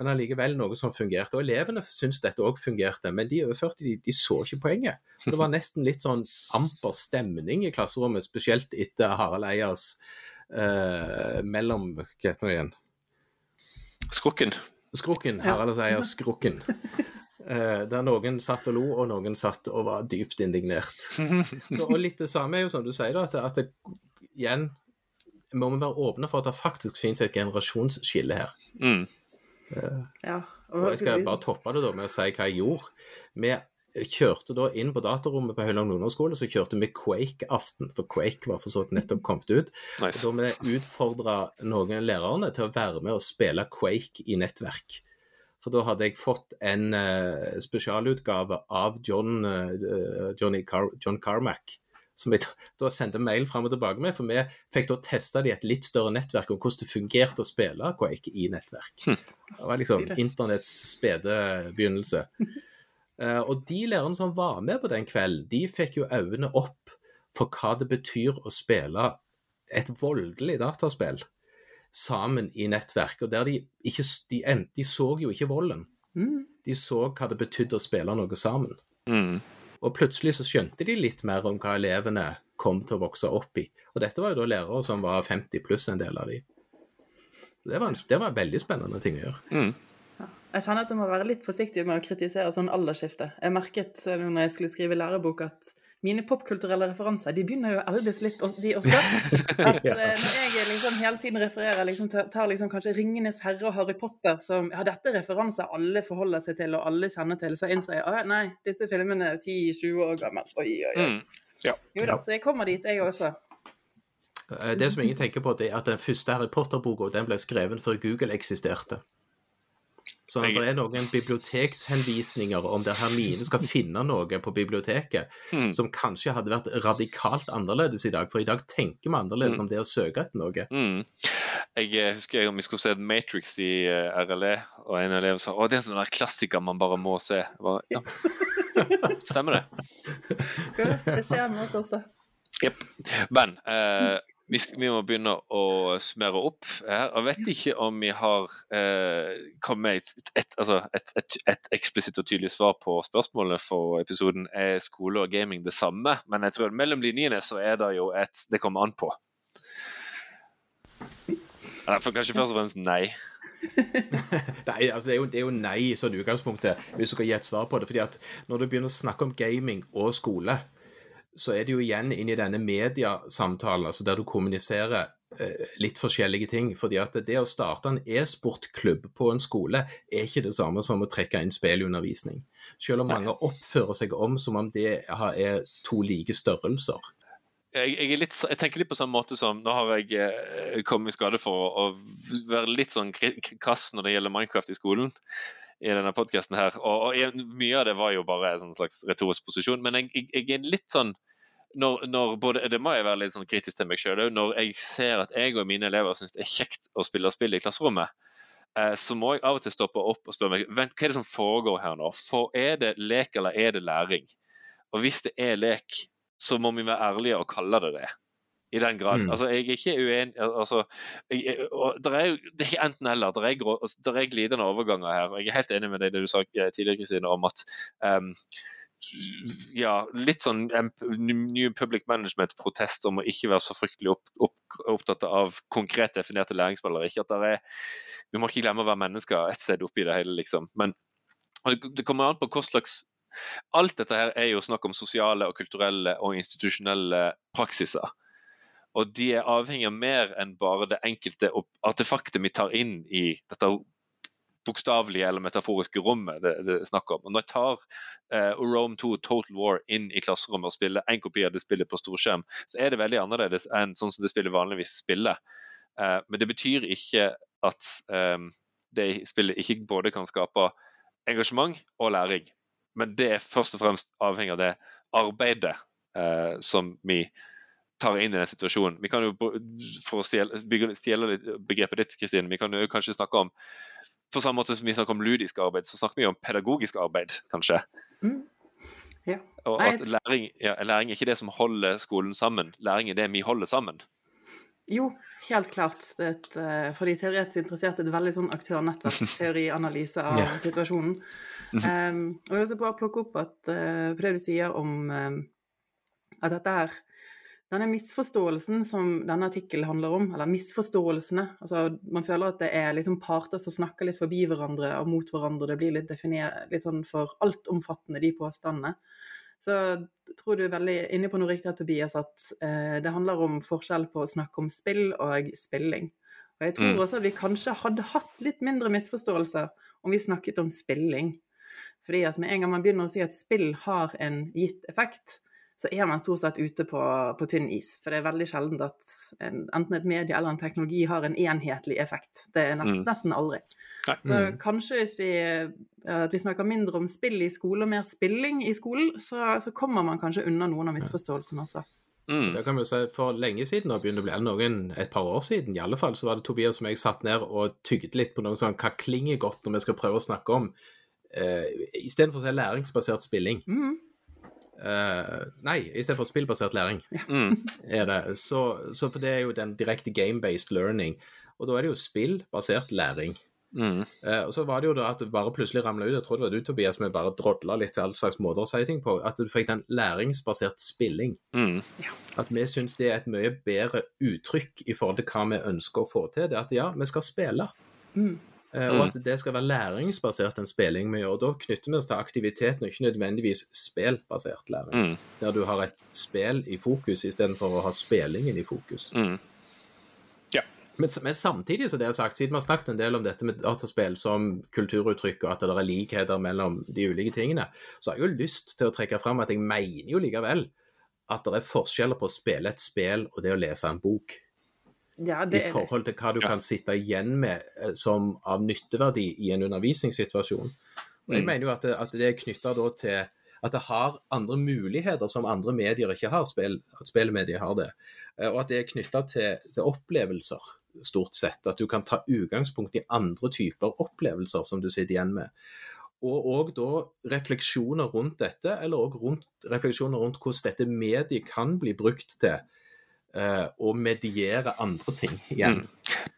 Men allikevel noe som fungerte. Og elevene syntes dette òg fungerte, men de overførte de, de så ikke poenget. Det var nesten litt sånn amper stemning i klasserommet, spesielt etter Harald Eias eh, mellom Hva heter det igjen? Skrukken. Skrukken. Harald sier skrukken. Eh, der noen satt og lo, og noen satt og var dypt indignert. Så, og litt det samme er jo som du sier, da, at, at det, igjen må vi være åpne for at det faktisk finnes et generasjonsskille her. Mm. Ja. Og jeg skal bare toppe det da med å si hva jeg gjorde. Vi kjørte da inn på datarommet på Høyland ungdomsskole, så kjørte vi Quake-aften, for Quake var for så vidt nettopp kommet ut. Nice. Da vi utfordra noen lærerne til å være med og spille Quake i nettverk. For da hadde jeg fått en uh, spesialutgave av John, uh, Johnny Car John Carmack, som jeg da sendte mail fram og tilbake med. For vi fikk da testa det i et litt større nettverk om hvordan det fungerte å spille Quake i nettverk. Det var liksom internetts spede begynnelse. Eh, og de lærerne som var med på den kvelden, de fikk jo øynene opp for hva det betyr å spille et voldelig dataspill sammen i nettverk. Og der de ikke de, end, de så jo ikke volden. Mm. De så hva det betydde å spille noe sammen. Mm. Og plutselig så skjønte de litt mer om hva elevene kom til å vokse opp i. Og dette var jo da lærere som var 50 pluss, en del av de. Det var, en, det var en veldig spennende ting å gjøre. Mm. Jeg kjenner at jeg må være litt forsiktig med å kritisere sånn aldersskifte. Jeg merket eh, når jeg skulle skrive lærebok at mine popkulturelle referanser de begynner jo å eldes litt, de også. At Ja. eh, Når jeg liksom hele tiden refererer liksom, tar liksom kanskje 'Ringenes herre' og 'Harry Potter' som ja, dette er referanser alle forholder seg til og alle kjenner til, så innser jeg at nei, disse filmene er 10-20 år gamle. Oi, oi, oi. Mm. Jo da, så jeg kommer dit, jeg også. Eh, Det som ingen tenker på, det er at den første Harry Potter-boka den ble skrevet før Google eksisterte. Så at det er noen bibliotekshenvisninger om der Hermine skal finne noe på biblioteket Mm. som kanskje hadde vært radikalt annerledes i dag, for i dag tenker vi annerledes om det å søke etter noe. Mm. Jeg eh, husker jeg, om vi skulle se Matrix i uh, RLE, og en elev sa å, det er en sånn der klassiker man bare må se. Bare, ja. Stemmer det. Det skjer med oss også. Jepp. Men eh, vi, vi må begynne å smøre opp her. Jeg vet ikke om vi har eh, kommet med et, et, altså et, et, et eksplisitt og tydelig svar på spørsmålet for episoden. Er skole og gaming det samme? Men jeg tror mellom linjene så er det jo et Det kommer an på. Eller for kanskje først og fremst nei. Nei, altså det er, jo, det er jo nei sånn utgangspunktet, hvis du skal gi et svar på det. fordi at når du begynner å snakke om gaming og skole, så er det jo igjen inn i denne mediasamtalen, altså der du kommuniserer eh, litt forskjellige ting. fordi at det å starte en e-sportklubb på en skole er ikke det samme som å trekke inn spillundervisning. Selv om mange oppfører seg om som om det er to like størrelser. Jeg, jeg, litt, jeg tenker litt på samme måte som Nå har jeg eh, kommet i skade for å, å være litt sånn krass når det gjelder Minecraft i skolen. i denne podcasten her, og, og jeg, Mye av det var jo bare en slags retorisk posisjon, men jeg, er litt sånn når, når både, Det må jeg være litt sånn kritisk til meg sjøl Når jeg ser at jeg og mine elever syns det er kjekt å spille spill i klasserommet, eh, så må jeg av og til stoppe opp og spørre meg vent, hva er det som foregår her nå. For Er det lek eller er det læring? Og hvis det er lek, så må vi være ærlige og kalle det det. I den grad. Mm. Altså, jeg er ikke uenig altså, jeg, og der er Det er ikke enten-eller. Det er, altså, der er glidende overganger her. og Jeg er helt enig med deg det du sa eh, tidligere, Kristine, om at um, ja, litt sånn New Public Management-protest om å ikke være så fryktelig opp, opp, opptatt av konkret definerte læringsmål. Ikke at der er, Vi må ikke glemme å være mennesker et sted oppi det hele, liksom. Men det, det kommer an på hva slags Alt dette her er jo snakk om sosiale, og kulturelle og institusjonelle praksiser. Og de er avhengig av mer enn bare det enkelte artefaktet vi tar inn i dette bokstavelige eller metaforiske rommet det, det er snakk om. Og når jeg tar uh, Rome 2 Total War inn i klasserommet og spiller en kopi av det spillet på storskjerm, så er det veldig annerledes enn sånn som det spillet vanligvis spiller. Uh, men det betyr ikke at um, det spillet ikke både kan skape engasjement og læring. Men det er først og fremst avhengig av det arbeidet eh, som vi tar inn i den situasjonen. Vi kan jo, For å stjele, begrepet ditt, Kristine, vi kan jo kanskje snakke om på samme måte som vi snakker om ludisk arbeid, så snakker vi om pedagogisk arbeid, kanskje. Mm. Ja. Og at læring, ja, læring er ikke det som holder skolen sammen, læring er det vi holder sammen. Jo, helt klart. Det er et, eh, for de teoretisk interesserte et veldig sånn aktør-nettverksteorianalyse av situasjonen. Um, og jeg vil også bare plukke opp at, uh, det du sier om um, at dette er denne misforståelsen som denne artikkelen handler om, eller misforståelsene altså Man føler at det er liksom parter som snakker litt forbi hverandre og mot hverandre. Det blir litt, litt sånn for altomfattende, de påstandene. Så tror du er veldig inne på noe riktig, her, Tobias, at eh, det handler om forskjell på å snakke om spill og spilling. Og jeg tror Mm. også at vi kanskje hadde hatt litt mindre misforståelser om vi snakket om spilling. Fordi at med en gang man begynner å si at spill har en gitt effekt, så er man stort sett ute på, på tynn is. For det er veldig sjelden at en, enten et medie eller en teknologi har en enhetlig effekt. Det er nesten, Mm. nesten aldri. Nei. Så Mm. kanskje hvis vi, eh, at vi snakker mindre om spill i skole og mer spilling i skolen, så, så kommer man kanskje unna noen av misforståelsene også. Mm. Det kan vi jo si, For lenge siden, og begynner å bli noen, et par år siden i alle fall, så var det Tobias som jeg satt ned og tygde litt på noe sånn hva klinger godt når vi skal prøve å snakke om eh, Istedenfor å si læringsbasert spilling Mm. Eh, Nei, istedenfor spillbasert læring. Mm. er det. Så, så for det er jo den direkte game-based learning. Og da er det jo spillbasert læring. Mm. Uh, og så var det jo da at det bare plutselig ramla ut, jeg tror det var du Tobias, som bare drodla litt til alle slags måter å si ting på, at du fikk den læringsbasert spilling. Mm. At vi syns det er et mye bedre uttrykk i forhold til hva vi ønsker å få til. Det er at ja, vi skal spille. Mm. Eh, og at det skal være læringsbasert den spilling vi gjør. Og da knytter vi oss til aktiviteten, og ikke nødvendigvis spillbasert læring. Mm. Der du har et spill i fokus istedenfor å ha spillingen i fokus. Mm. Men, men samtidig, så det er sagt, siden vi har snakket en del om dette med dataspill som kulturuttrykk, og at det er likheter mellom de ulike tingene, så har jeg jo lyst til å trekke fram at jeg mener jo likevel at det er forskjeller på å spille et spill og det å lese en bok. Ja, I det forhold til hva du Ja. kan sitte igjen med eh, som av nytteverdi i en undervisningssituasjon. Og jeg Mm. mener jo at det, at det er knytta til at det har andre muligheter som andre medier ikke har, spill, at spillmedier har det. Eh, Og at det er knytta til, til opplevelser, stort sett. At du kan ta utgangspunkt i andre typer opplevelser som du sitter igjen med. Og òg da refleksjoner rundt dette, eller òg refleksjoner rundt hvordan dette mediet kan bli brukt til eh, å mediere andre ting igjen. Mm.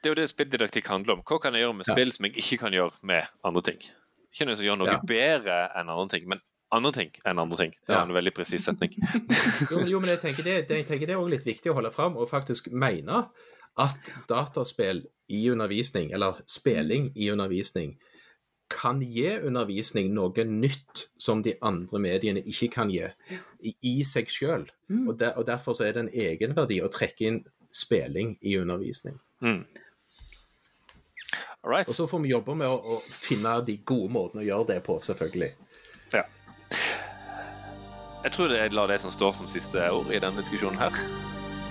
Det er jo det spilldidaktikk handler om. Hva kan jeg gjøre med Ja. spill som jeg ikke kan gjøre med andre ting? Ikke noe som gjør noe Ja. bedre enn andre ting, men andre ting enn andre ting. Det Ja. en veldig presis setning. Jo, men- jo, men jeg tenker det, det, jeg tenker det er også litt viktig å holde fram, og faktisk mene at dataspill i undervisning, eller spilling i undervisning, kan gi undervisning noe nytt som de andre mediene ikke kan gi, i, i seg sjøl. Mm. Og, der, og derfor så er det en egenverdi å trekke inn spilling i undervisning. Mm. Right. Og så får vi jobbe med å, å finne de gode måtene å gjøre det på, selvfølgelig. Ja. Jeg tror det jeg lar det som står som siste ord i denne diskusjonen her.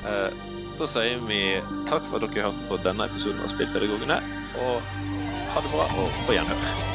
Eh, Da sier vi takk for at dere hørte på denne episoden av Spillpedagogene, og ha det bra og på gjenhør.